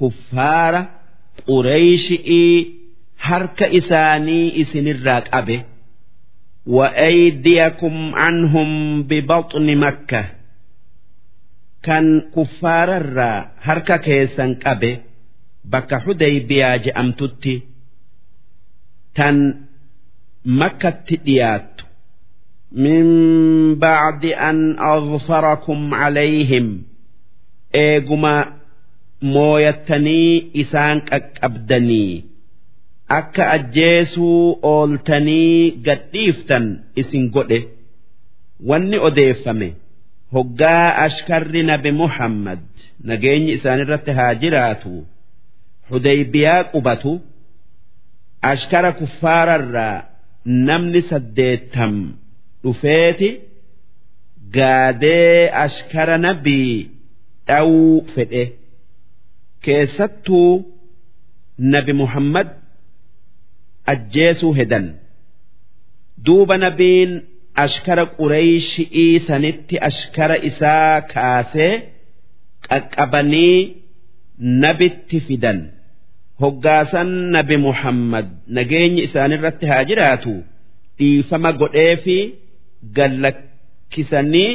كفار قريشئي حرك إساني إسن الراكبه وأيديكم عنهم ببطن مكة كان كفار الرا حرك كيسان قبه bakka hudaybiyaa je'amtutti tan makkatti dhiyaattu min bacdi an adfarakum calayhim eeguma mooyattanii isaan qaqqabdanii akka ajjeesuu ooltanii gadhiiftan isin godhe. Wanni odeeffame hoggaa ashkarri nabi muhammad nageenyi isaanirratti haa jiraatu hudaybiyaa qubatu ashkara kuffaararraa namni saddeettam dhufeeti gaadee ashkara nabii dhawuu fedhe keessattuu nabi muhammad ajjeesuu hedan. Duuba nabiin ashkara qureeyshii sanitti ashkara isaa kaasee qaqqabanii nabitti fidan. Hoggaasan nabi muhammad nageenyi isaanirratti haa jiraatu. Dhiifama godhee fi gallakkisanii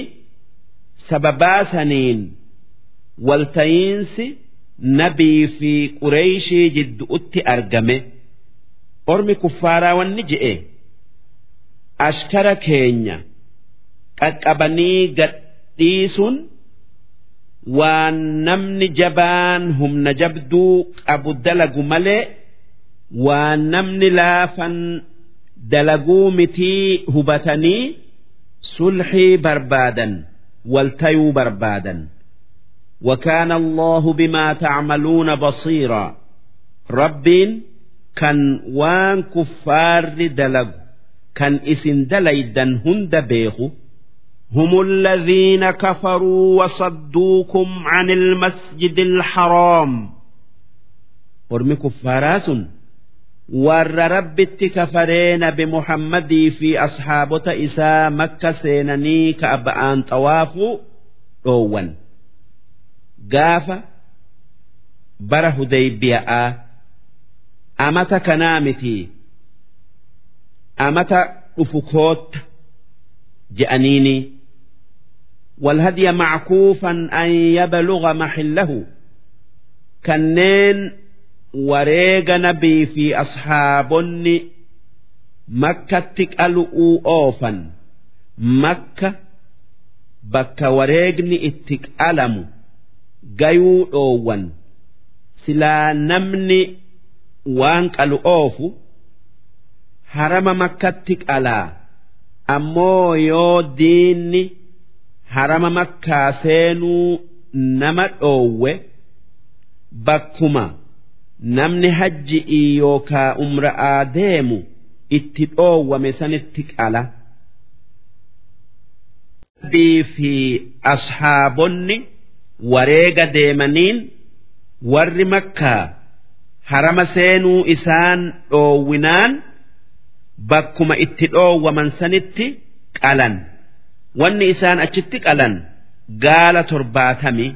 sababaa saniin walta'iinsi nabii fi qureeyshii jidduutti argame. Ormi kuffaaraa wanni je'e. Ashkara keenya qaqqabanii gadhiisuun waan namni jabaan humna jabduu qabu dalagu malee waan namni laafan dalaguu mitii hubatanii sulxii barbaadan waltayuu barbaadan وكان الله بما تعملون بصيرا ربين كان وان كفار دلق كان اسن دليدا هند بيخو هم الذين كفروا وصدوكم عن المسجد الحرام ورمي كفاراس ور ربت كفرين بمحمد في أصحابة إساء مكة سينني كأبآن طوافوا روان gaafa bara hudaybiyaa amata kanaa miti amata dhufu kootta je'aniini والهدي معكوفا أن يبلغ محله كنين وريق نبي في أصحاب مكة تكألؤوا أوفا مكة بك وريقني اتكألموا gayuu dhoowwan silaa namni waan qalu oofu harama makkatti qalaa ammoo yoo diinni harama makkaa seenuu nama dhoowwe bakkuma namni hajji'ii yookaa umra'aa deemu itti dhoowwame sanitti qala. fi ashaabonni. Wareega deemaniin warri makkaa harama seenuu isaan dhoowwinaan bakkuma itti dhoowwaman sanitti qalan wanni isaan achitti qalan gaala torbaatami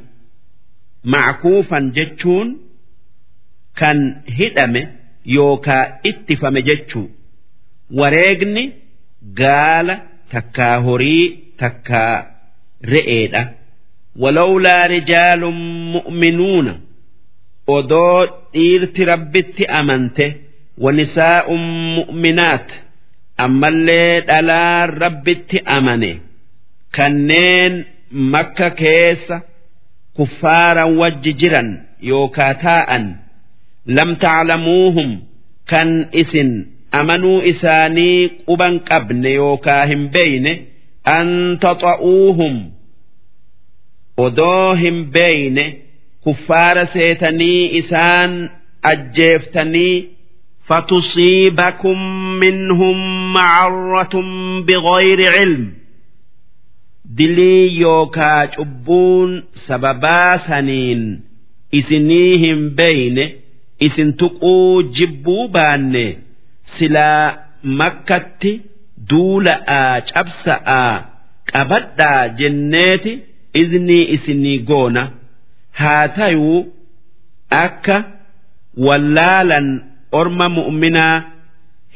mackuufan jechuun kan hidhame yookaa ittifame jechuu wareegni gaala takkaa horii takkaa re'eedha. ولولا رجال مؤمنون odoo dhiirti rabbitti amante wanisaa'u mu'minaat ammallee dhalaan rabbitti amane kanneen makka keessa kuffaaran wajji jiran yookaa taa'an lam taclamuuhum kan isin amanuu isaanii quban qabne yookaa hin beeyne an taxa'uuhum odoo hin beeyne kuffaara seetanii isaan ajjeeftanii فتصيبكم منهم معرة بغير علم dilii yookaa cubbuun sababaa saniin isiniihin beeyne isin tuquu jibbuu baanne silaa makkatti duula'aa cabsa'aa qabadhaa jenneeti iznii isinii goona haa tayuu akka wallaalan orma mu'minaa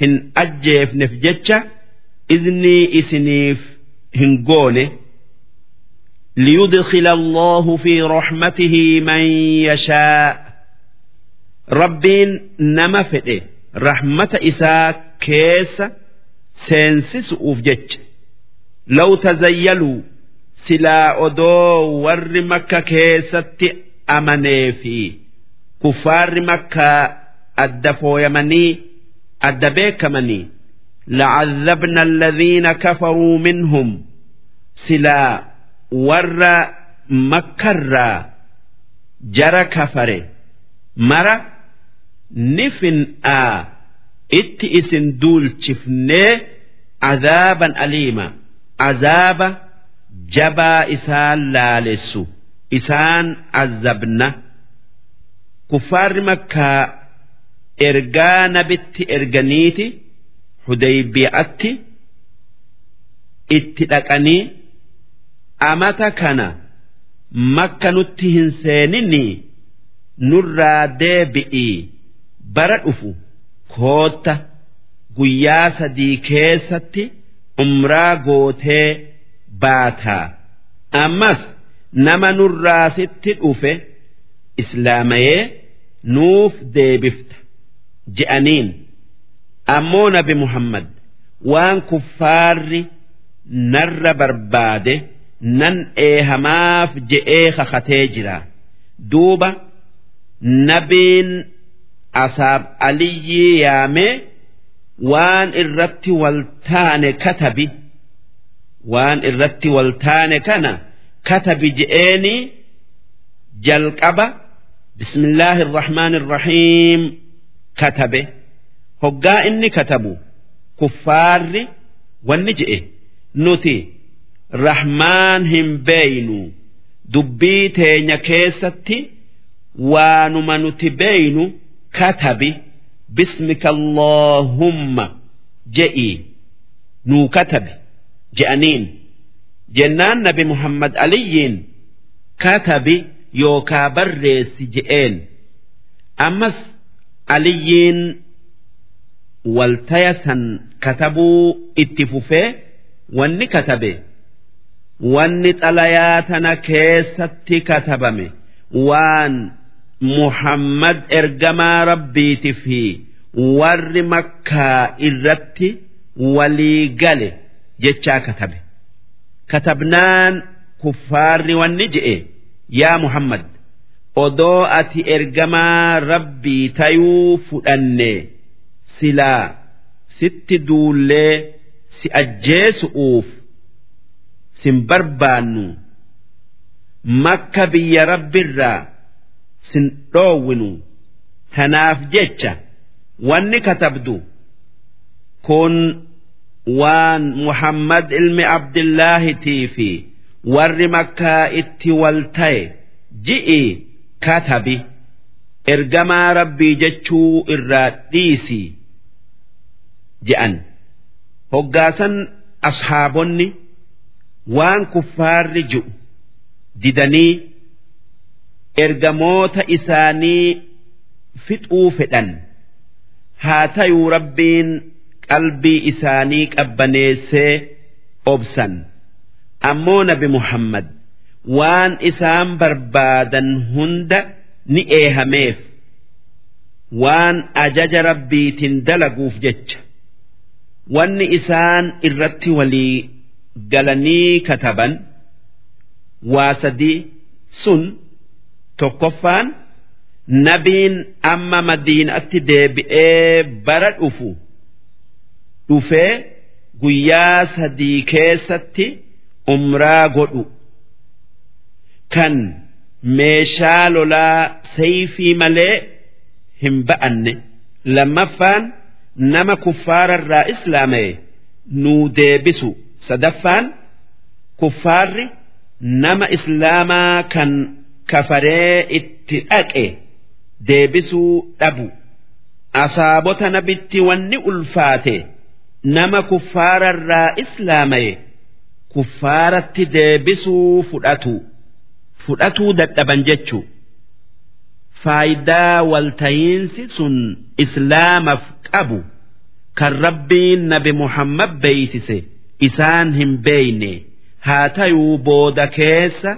hin ajjeefneef jecha iznii isiniif hin goone ليدخل الله في رحمته من يشاء ربين نما فده رحمة إساء كيس سينسس أوفجج لو تزيلوا silaa odoo warri makka keessatti amanee fi kuffaarri makkaa adda fooyamanii adda beekamanii. Lacazabna alladhiina kafaruu minhum. Silaa warra makkarraa jara kafare. Mara ni fin'aa. Itti isin duulchifnee azaaban aliima. Azaaba jabaa isaan laalessu. Isaan azabna kuffaarri makkaa ergaa nabitti erganiiti. Hudaybiyaatti itti dhaqanii amata kana makka nutti hin seenini nurraa deebi'ii. Bara dhufu. Kootta. Guyyaa sadii keessatti umraa gootee baataa ammas nama nurraa sitti dhufe islaamayee nuuf deebifta. Je'aniin ammoo nabi muhammad waan kuffaarri narra barbaade nan eehamaaf je'ee kakatee jira. Duuba nabiin asaab aliyyii yaamee waan irratti waltaane katabi waan irratti waltaane kana katabi je'eeni jalqaba bismillaahi irrahmaan irrahiim katabe. Hoggaa inni katabu kuffaarri wanni je'e. Nuti rahmaan hin beeynu. Dubbii teenya keessatti waanuma nuti beeynu katabi. Bismika allaahumma je'i. Nuu katabi je'aniin. Jennaan nabi muhammad aliyyiin katabi yookaa barreessi je'een. Ammas aliyyiin waltaya san katabuu itti fufee wanni katabe wanni xalayaa tana keessatti katabame waan muhammad ergamaa rabbiiti fi warri makkaa irratti walii gale jechaa katabe. Katabnaan kuffaarri wanni je'e yaa muhammad odoo ati ergamaa rabbii tayuu fudhanne silaa sitti duullee si ajjeesu'uuf sin barbaannu makka biyya rabbirraa sin dhoowwinu tanaaf jecha wanni katabdu kun waan muhammad ilmi abdillaahitii fi warri makkaa itti wal ta'e ji'i katabi. Ergamaa rabbii jechuu irraa dhiisi je'an. Hoggaasan ashaabonni waan kuffaarri ji'u didanii ergamoota isaanii fixuu fedhan. Haa tayuu rabbiin qalbii isaanii qabbaneessee obsan. Ammoo nabi muhammad waan isaan barbaadan hunda ni eehameef. Waan ajaja rabbiitiin dalaguuf jecha. Wanni isaan irratti walii galanii kataban waa sadii sun tokkoffaan nabiin amma madiinatti deebi'ee bara dhufu dhufee guyyaa sadii keessatti umraa godhu. Kan meeshaa lolaa sayfii malee hin ba'anne. Lammaffaan nama kuffaararraa islaama'e nuu deebisu. Sadaffaan kuffaarri nama islaamaa kan kafaree itti dhaqe deebisuu dhabu. Asaabota nabitti wanni ulfaate nama kuffaararraa islaama'e kuffaaratti deebisuu fudhatu. Fudhatuu dadhaban jechuu. Faayidaa waltayiinsi sun islaamaaf qabu. Kan rabbiin nabi muhammad beeysise isaan hin beeyne. Haa tayuu booda keessa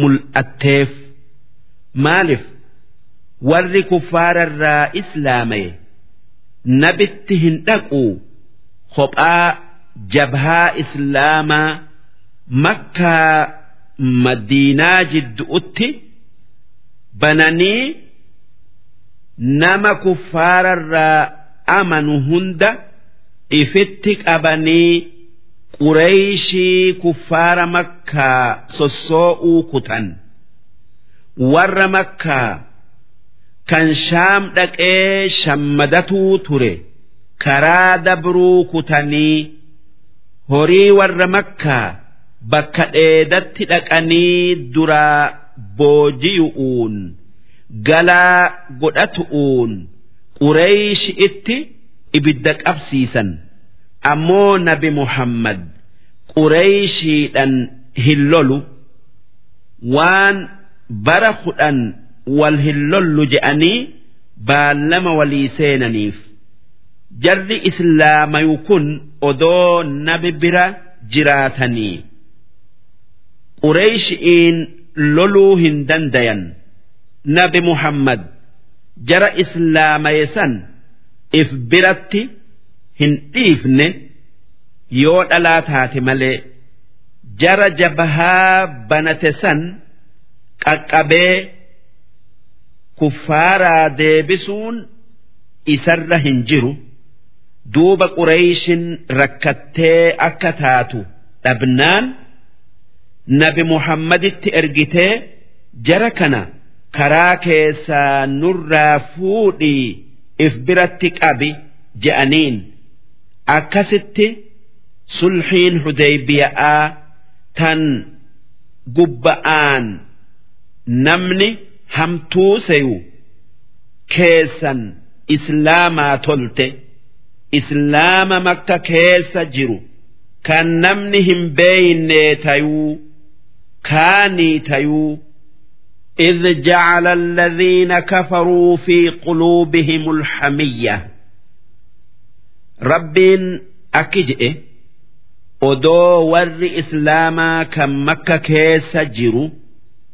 mul'atteef. Maaliif? Warri kuffaararraa islaamaye nabitti hin dhaquu kophaa jabhaa islaamaa makkaa madiinaa jiddu'utti bananii nama kuffaararraa amanu hunda ifitti qabanii qureeyshii kuffaara makkaa sossoo'uu kutan warra makkaa kan shaam dhaqee shammadatuu ture karaa dabruu kutanii horii warra makkaa bakka dheedatti dhaqanii duraa boojiyu'uun galaa godhatu'uun qureeyshi itti ibidda qabsiisan. Ammoo nabi muhammad qureeyshiidhan hin lolu. Waan bara kudhan wal hin lollu je'anii baallama walii seenaniif jarri islaamayu kun odoo nabi bira jiraatanii. Qureeyshi'iin loluu hin dandayan. Nabi muhammad jara islaamaye san if biratti hin dhiifne yoo dhalaa taate malee jara jabahaa banate san qaqqabee kuffaaraa deebisuun isarra hin jiru duuba qureeyshin rakkattee akka taatu dhabnaan nabi muhammaditti ergitee jara kana karaa keessaa nurraa fuudhii if biratti qabi je'aniin akkasitti sulhiin hudeybiyaa tan gubba'aan namni hamtuu seyu keessan islaamaa tolte islaama makka keessa jiru kan namni hin beeyne tayuu kaanii tayuu إذ جعل الذين كفروا في قلوبهم الحمية ربين أكجئ odoo warri islaamaa kan makka keessa jiru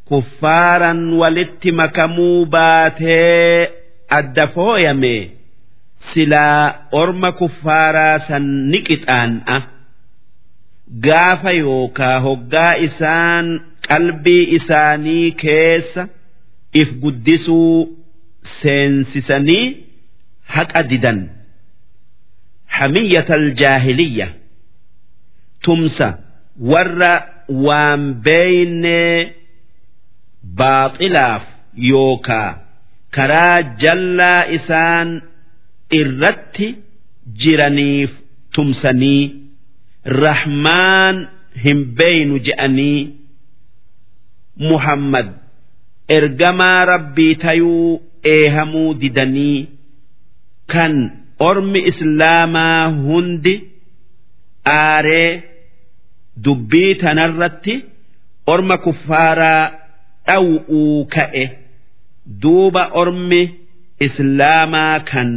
kuffaaran walitti makamuu baatee adda fooyame silaa orma kuffaaraa san ni qixaan'a. Gaafa yookaa hoggaa isaan qalbii isaanii keessa if guddisuu seensisanii haqa didan. Hamiyyata aljaahiliyya tumsa warra waan beeynee baaxilaaf yookaa karaa jallaa isaan irratti jiraniif tumsanii rahmaan hin beeynu je'anii muhammad ergamaa rabbii tayuu eehamuu didanii kan ormi islaamaa hundi aaree dubbii tanarratti orma kuffaaraa dhaw'uu ka'e duuba ormi islaamaa kan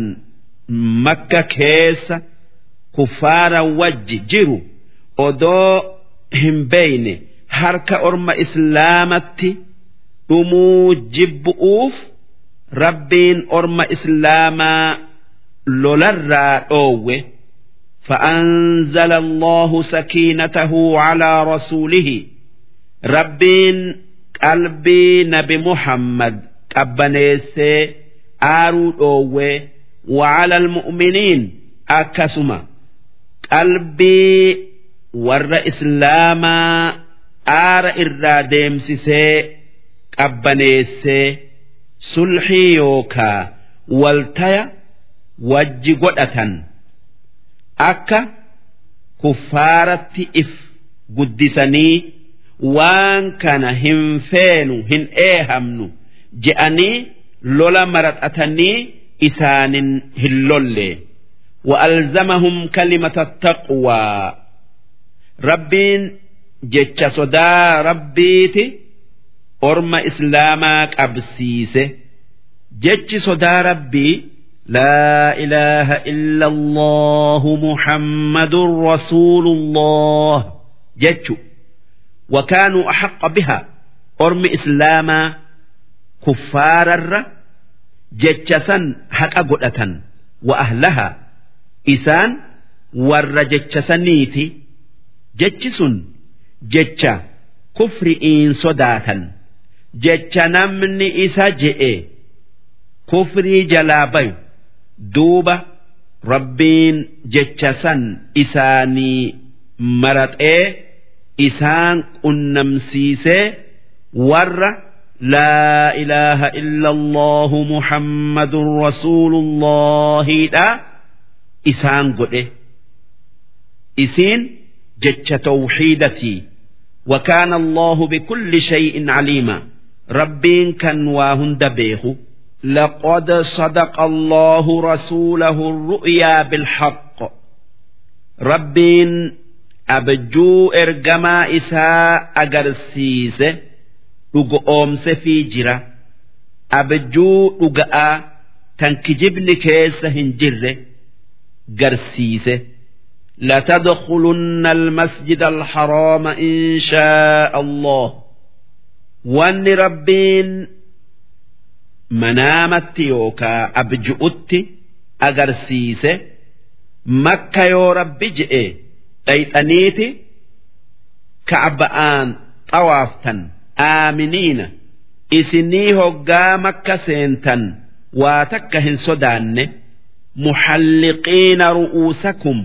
makka keessa kuffaara wajji jiru odoo hin beeyne harka orma islaamatti dhumuu jibbu'uuf rabbiin orma islaamaa lolarraa dhoowwe فأنزل الله سكينته على رسوله ربين قلبي نبي محمد قبنيسي آرو دوwe وعلى المؤمنين أكسما قلبي ور إسلاما آر إرا ديمسسي قبنيسي سلحي يوكا والتيا وجي قدأتن akka kuffaaratti if guddisanii waan kana hin feenu hin eehamnu je'anii lola maraxatanii isaanin hin lolle وألزمهم كلمة التقوى ربين جتش صدا ربيتي أرم إسلامك أبسيسه جتش صدا ربي لا إله إلا الله محمد رسول الله جتشو وكانوا أحق بها أرم إسلاما كفارا جتشسا haqa godhatan wa ahlaha isaan warra jecha saniiti jechi sun jecha kufri'iin sodaatan jecha namni isa je'e kufrii jalaa bayu duuba rabbiin jecha san isaanii maraxee isaan qunnamsiisee warra. laa ilaaha illa allahu muhammadun rasuulullahiidha isaan godhe isiin jecha tawxiidatii وكان الله بكل شيء عليما ربين كان واهند بيخو لقد صدق الله رسوله الرؤيا بالحق ربين abjuu ergamaa isaa agarsiise dhugo oomse fi jira abjuu dhuga'aa tan kijibni keessa hin jirre garsiise لتدخلن المسجد الحرام إن شاء الله وان ربين منامت يوكا أبجؤت أغرسيس مكة يو رب جئ أيتنيت كعبآن طوافتا aaminiina. Isinii hoggaa makka seentan waa takka hin sodaanne. Muxalliqiina ru'uusakum.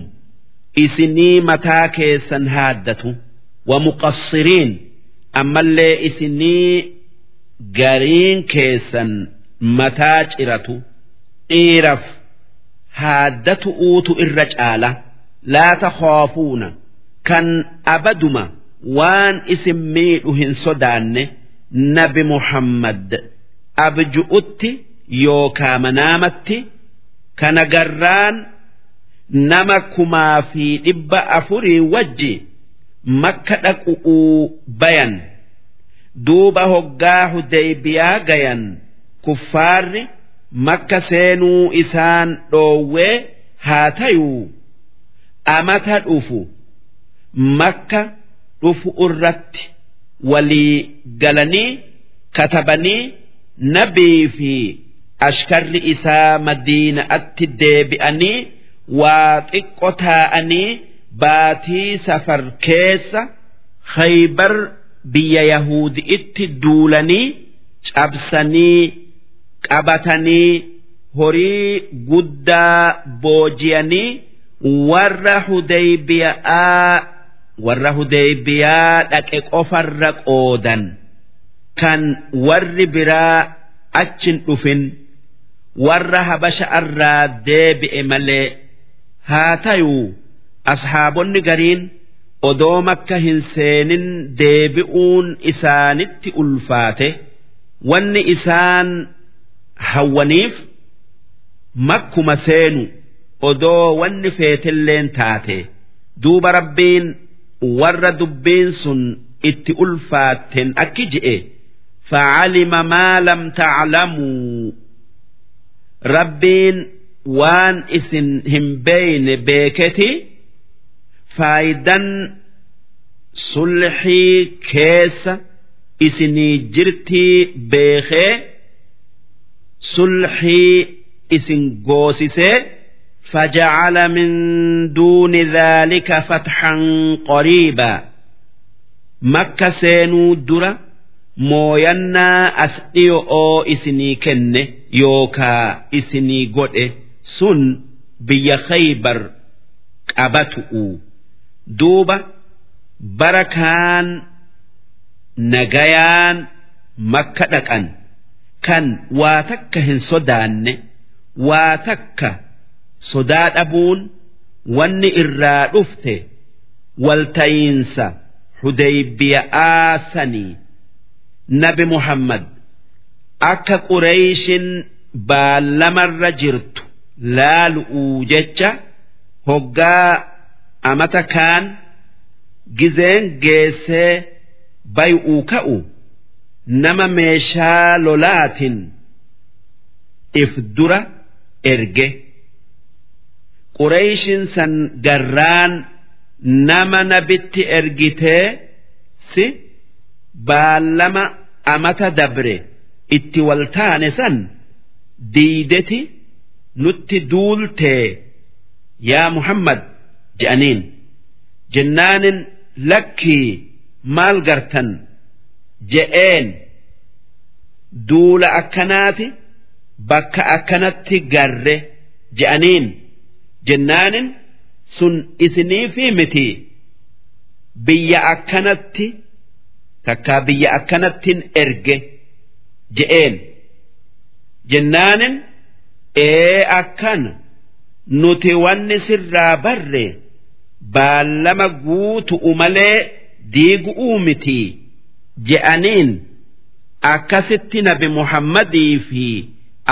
Isinii mataa keessan haaddatu. Wamuqassiriin ammallee isinii gariin keessan mataa ciratu. Dhiiraf haaddatu uutu irra caala. Laa takhaafuuna. Kan abaduma waan isin miidhu hin sodaanne nabi muhammad abju'utti yookaa manaamatti kana garraan nama kumaa fi dhibba afurii wajji makka dhaqu'uu bayan duuba hoggaa hudeybiyaa gayan kuffaarri makka seenuu isaan dhoowwee haa tayuu amata dhufu makka dhufu irratti walii galanii katabanii nabii fi ashkarri isaa madiina'atti deebi'anii waa xiqqo taa'anii baatii safar keessa khaybar biyya yahudi'itti duulanii cabsanii qabatanii horii guddaa booji'anii warra hudeybiyaa warra hudeybiyaa dhaqe qofarra qoodan. Kan warri biraa achin dhufin warra habasha irraa deebi'e malee haa tayuu ashaabonni gariin odoo makka hin seenin deebi'uun isaanitti ulfaate. Wanni isaan hawwaniif makkuma seenu odoo wanni feetilleen taate. Duuba rabbiin warra dubbeen sun itti ulfaatten akki je'e facalima maa lam taclamuu rabbiin waan isin hin beeyne beeketi faayidan sulxii keessa isinii jirtii beekee sulxii isin goosisee فجعل من دون ذلك فتحا قريبا مكة سينو درة mooyannaa as dhiyo'oo isinii kenne yookaa isinii godhe sun biyya khaybar qabatu'u duuba bara kaan nagayaan makka dhaqan kan waa takka hin sodaanne waa takka sodaa dhabuun wanni irraa dhufte waltayiinsa hudeybiyaa sanii nabi muhammad akka qureeyshin baallamarra jirtu laalu'uu jecha hoggaa amata kaan gizeen geessee bay'uu ka'u nama meeshaa lolaatin if dura erge qureeyshin san garraan nama nabitti ergitee si baallama amata dabre. Itti waltaane san diideti nutti duultee yaa muhammad je'aniin. Jennaanin lakkii maal gartan? Je'een. Duula akkanaati bakka akkanatti garre je'aniin jennaanin sun isinii fi miti biyya akkanatti takkaa biyya akkanattin erge je'een. Jennaanin ee akkana nuti wanni sirraa barre baallama guutu'u malee diigu'uu miti je'aniin akkasitti nabi muhammadii fi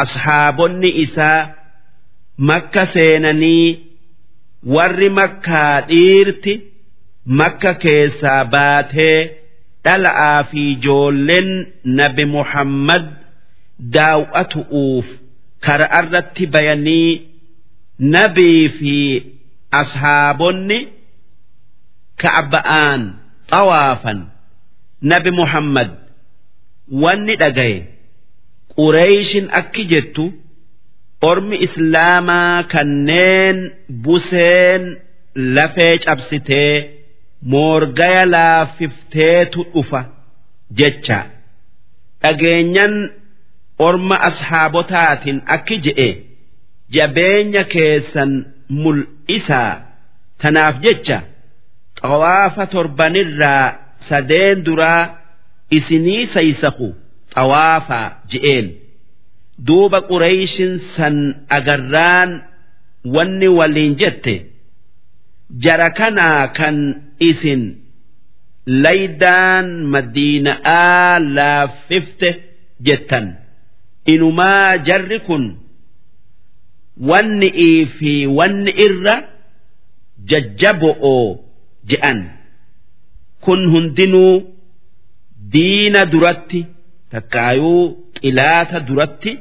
ashaabonni isaa makka seenanii warri makkaa dhiirti makka keessaa baatee dhala'aa fi ijoolleen nabi muhammad daaw'atu'uuf kara irratti bayanii nabii fi ashaabonni ka'ba'aan xawaafan nabi muhammad wanni dhagaye qureeyshin akki jettu ormi islaamaa kanneen buseen lafee cabsitee moorgaya laaffifteetu dhufa jecha. Dhageenyan orma ashaabotaatiin akki je'e jabeenya keessan mul'isaa tanaaf jecha. Xawaafa torbanirraa sadeen duraa isinii saysaku xawaafaa je'een duuba qureeyshin san agarraan wanni waliin jette jara kanaa kan isin laydaan madiina'aa laaffifte jettan. Inumaa jarri kun wanni fi wanni irra jajjabo'oo je'an. Kun hundinuu diina duratti takkaayuu xilaata duratti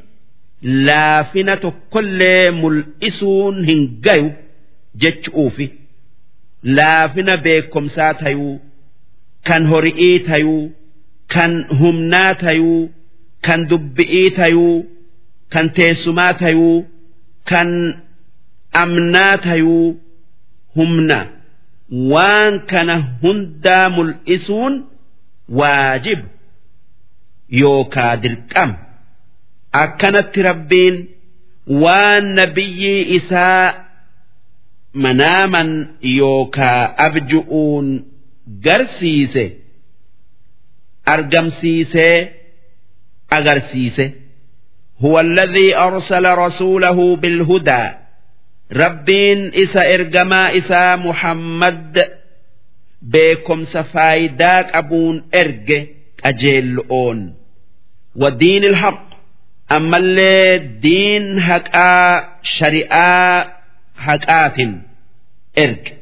laafina tokkollee mul'isuun hin gayu jechuufi laafina beekomsaa tayuu kan hori'ii tayuu kan humnaa tayuu kan dubbi'ii tayuu kan teessumaa tayuu kan amnaa tayuu humna. Waan kana hundaa mul'isuun waajib yookaa dirqama akkanatti rabbiin waan nabiyyii isaa manaaman yookaa abju'uun garsiise argamsiisee agarsiise هو الذي أرسل رسوله بالهدى ربين إسا إرجما إسا محمد بكم سفايداك أبون إرج qajeello'oon wadiin ilhaq ammallee diin haqaa shari'aa haqaatin. Erge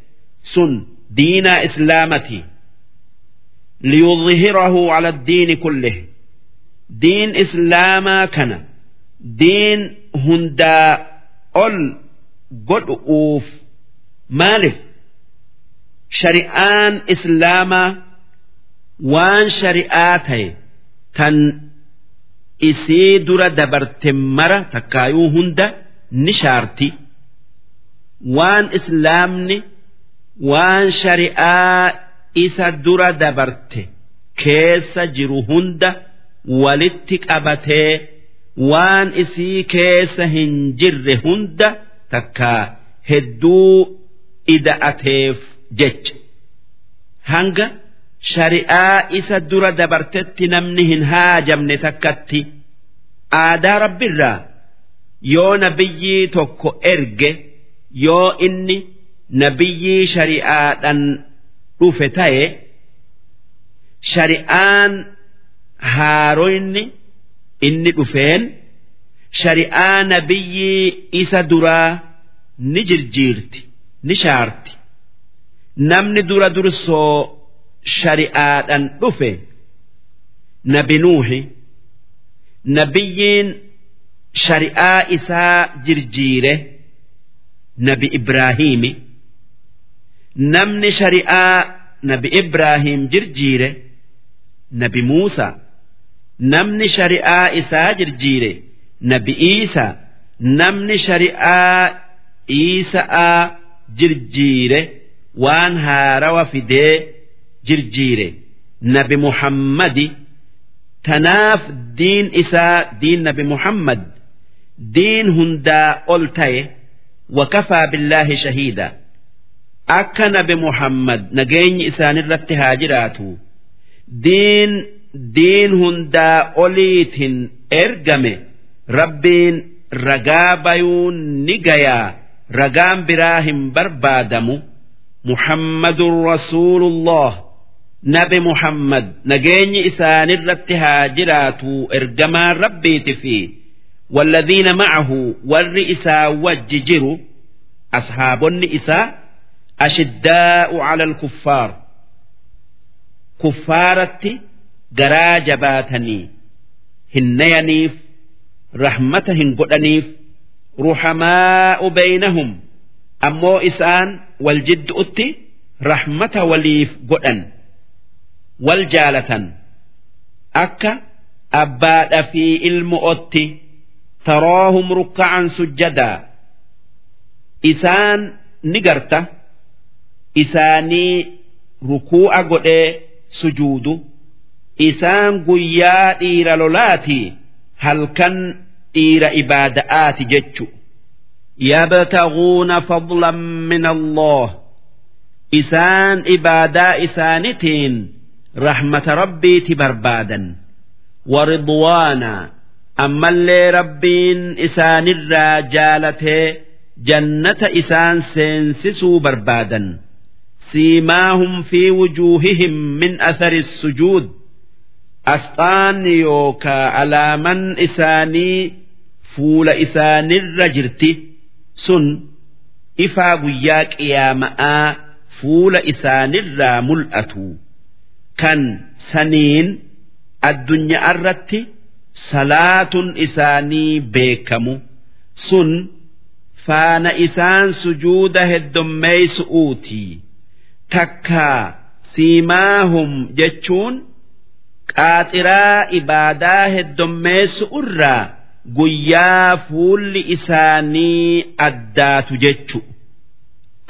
sun diinaa islaamati. Liyudhihirahu ala diini kullih diin islaamaa kana. Diin hundaa ol godhu'uuf maaliif? Shari'aan islaamaa waan shari'aa ta'e tan isii dura dabarte mara takkaayuu hunda ni shaarti waan islaamni waan shari'aa isa dura dabarte keessa jiru hunda walitti qabatee waan isii keessa hin jirre hunda takkaa hedduu ida'ateef jecha hanga. Shari'aa isa dura dabartetti namni hin haajamne takkatti aadaa rabbiirraa yoo nabiyyii tokko erge yoo inni nabiyyii shari'aadhaan dhufe ta'e shari'aan haaroyni inni dhufeen shari'aa nabiyyii isa duraa ni jirjiirti ni shaarti. Namni dura dursoo shari'aadhaan dhufe. Nabi nuuhi nabiyyiin shari'aa isaa jirjiire nabi ibraahiimi namni shari'aa nabi ibraahim jirjiire nabi muusa. Namni shari'aa isaa jirjiire nabi iisa. Namni shari'aa iisa'aa jirjiire waan haarawa fidee jirjiire. Nabi muhammadi tanaaf diin isaa diin nabi muhammad diin hundaa ol ta'e wakafaa billaahi shahiida. Akka nabi muhammad nageenyi isaanirratti haa jiraatu. Diin diin hundaa oliitiin ergame rabbiin ragaa bayuun ni gayaa ragaan biraa hin barbaadamu. Muhammadun rasuulullah nabi Muhammad nageenyi isaanirratti haa jiraatu ergamaan rabbiiti fi walladhiina ma'ahu warri isaa wajji jiru ashaabonni isaa ashiddaa'u cala alkuffaar. Kuffaaratti garaa jabaatanii hin nayaniif rahmata hin godhaniif ruhamaa'u beynahum ammoo isaan wal jiddu'utti rahmata waliif godhan. Wal jaalatan akka abbaadha fi ilmo'otti taraahum rukka'an sujjadaa isaan ni garta isaanii rukuu'a godhee sujuudu isaan guyyaa dhiira lolaatii halkan dhiira ibaada'aati jechu yabtaguuna fadlan min allah isaan ibaadaa isaanitiin rahmata rabbiiti barbaadan waridwaana ammallee rabbiin isaanirraa jaalatee jannata isaan seensisuu barbaadan siimaahum fi wujuuhihim min athari sujuud asxaan yookaa alaaman isaanii fuula isaanirra jirti sun ifaa guyyaa qiyaama'aa fuula isaanirraa mul'atu kan saniin addunyaa irratti salaatun isaanii beekamu. Sun faana isaan sujuuda heddommeeysu'uuti takkaa siimaahum jechuun qaaxiraa ibaadaa heddommeessu irraa guyyaa fuulli isaanii addaatu jechu.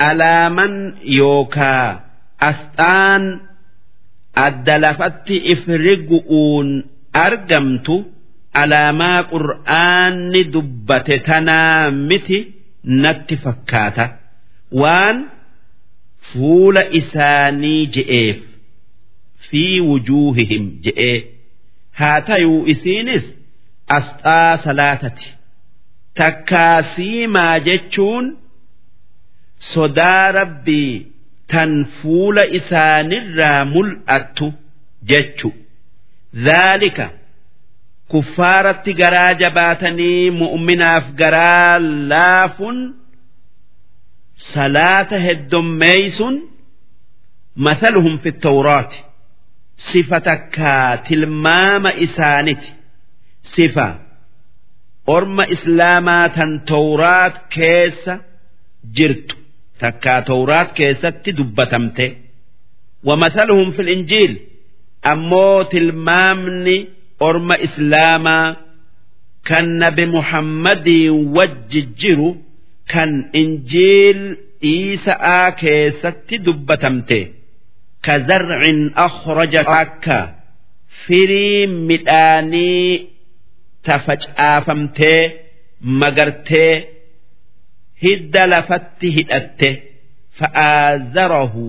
Alaaman yookaa asxaan adda lafatti ifrigu'uun argamtu alaamaa qur'aanni dubbate tanaa miti natti fakkaata. Waan fuula isaanii je'eef fi wujuuhihim je'ee. Haa tayuu isiinis asxaa salaatati. Takkaa siimaa jechuun sodaa rabbii tan fuula isaanirraa mul'attu jechu. Dhaalika kuffaaratti garaa jabaatanii mu'minaaf garaa laafuun salaata heddommeeysun fi tawraati. Sifa takkaa tilmaama isaaniti. Sifa orma islaamaa tan tawraat keessa jirtu takkaa tawraat keessatti dubbatamte ومثلهم في الإنجيل أمو تلمامني orma islaamaa kan nabi muhammadii wajjijjiru kan injiil iisa'aa keessatti dubbatamte ka zarcin akhraja akka firii midhaanii tafacaafamtee magartee hidda lafatti hidhatte fa'aazarahu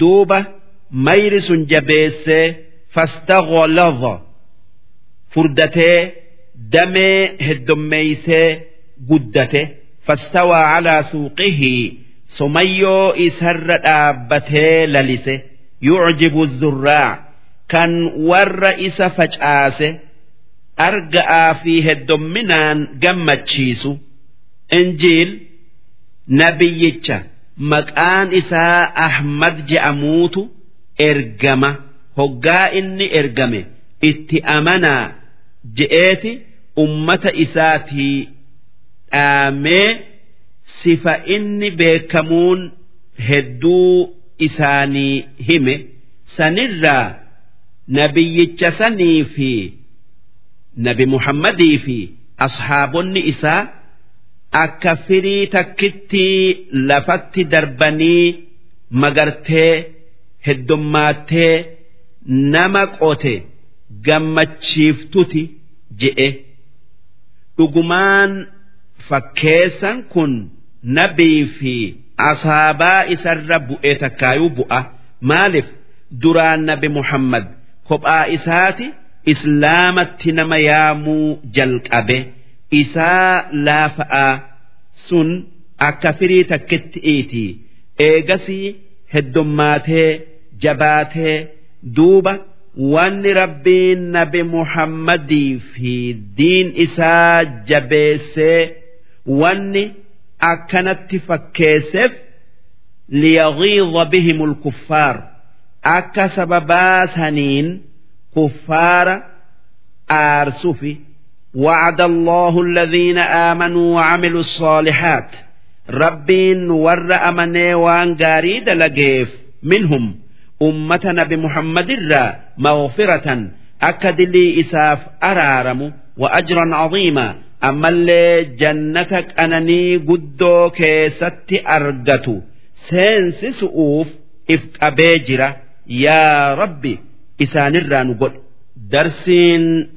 duuba mayri sun jabeessee fastagolava furdatee damee heddommeeysee guddate fastawaa calaa suuqihii somayyoo isarra dhaabbatee lalise yucjibu zurraa kan warra isa facaase arga'aa fi heddomminaan gammachiisu injiil nabiyyicha. Maqaan isaa Ahmad je'amuutu ergama. Hoggaa inni ergame itti amanaa je'eeti ummata isaatii dhaamee sifa inni beekamuun hedduu isaanii hime. Sanirraa nabiyyicha sanii fi nabi Muhammadii fi ashaabonni isaa akka firii takkitti lafatti darbanii magartee heddommaattee nama qote gammachiiftuti je'e. Dhugumaan fakkeessan kun nabii fi asaabaa isarra bu'e takkaayuu bu'a. Maaliif? Duraan nabi muhammad kophaa isaati islaamatti nama yaamuu jalqabe isaa laafa'aa sun akka firii takkitti iiti. Eegasii heddummaatee jabaatee duuba wanni rabbiin nabi muhammadii fi diin isaa jabeessee wanni akkanatti fakkeesseef liyaghiidha bihim ulkuffaar akka sababaa saniin kuffaara aarsufi وعد الله الذين آمنوا وعملوا الصالحات ربين ور أمني وان قاريد لقيف منهم أمة نبي محمد الرا مغفرة أكد لي إساف أرارم وأجرا عظيما أما اللي جنتك أنني قدو كيست أرقت سينس سؤوف إفك أبيجرة يا ربي إسان الرا نقول درسين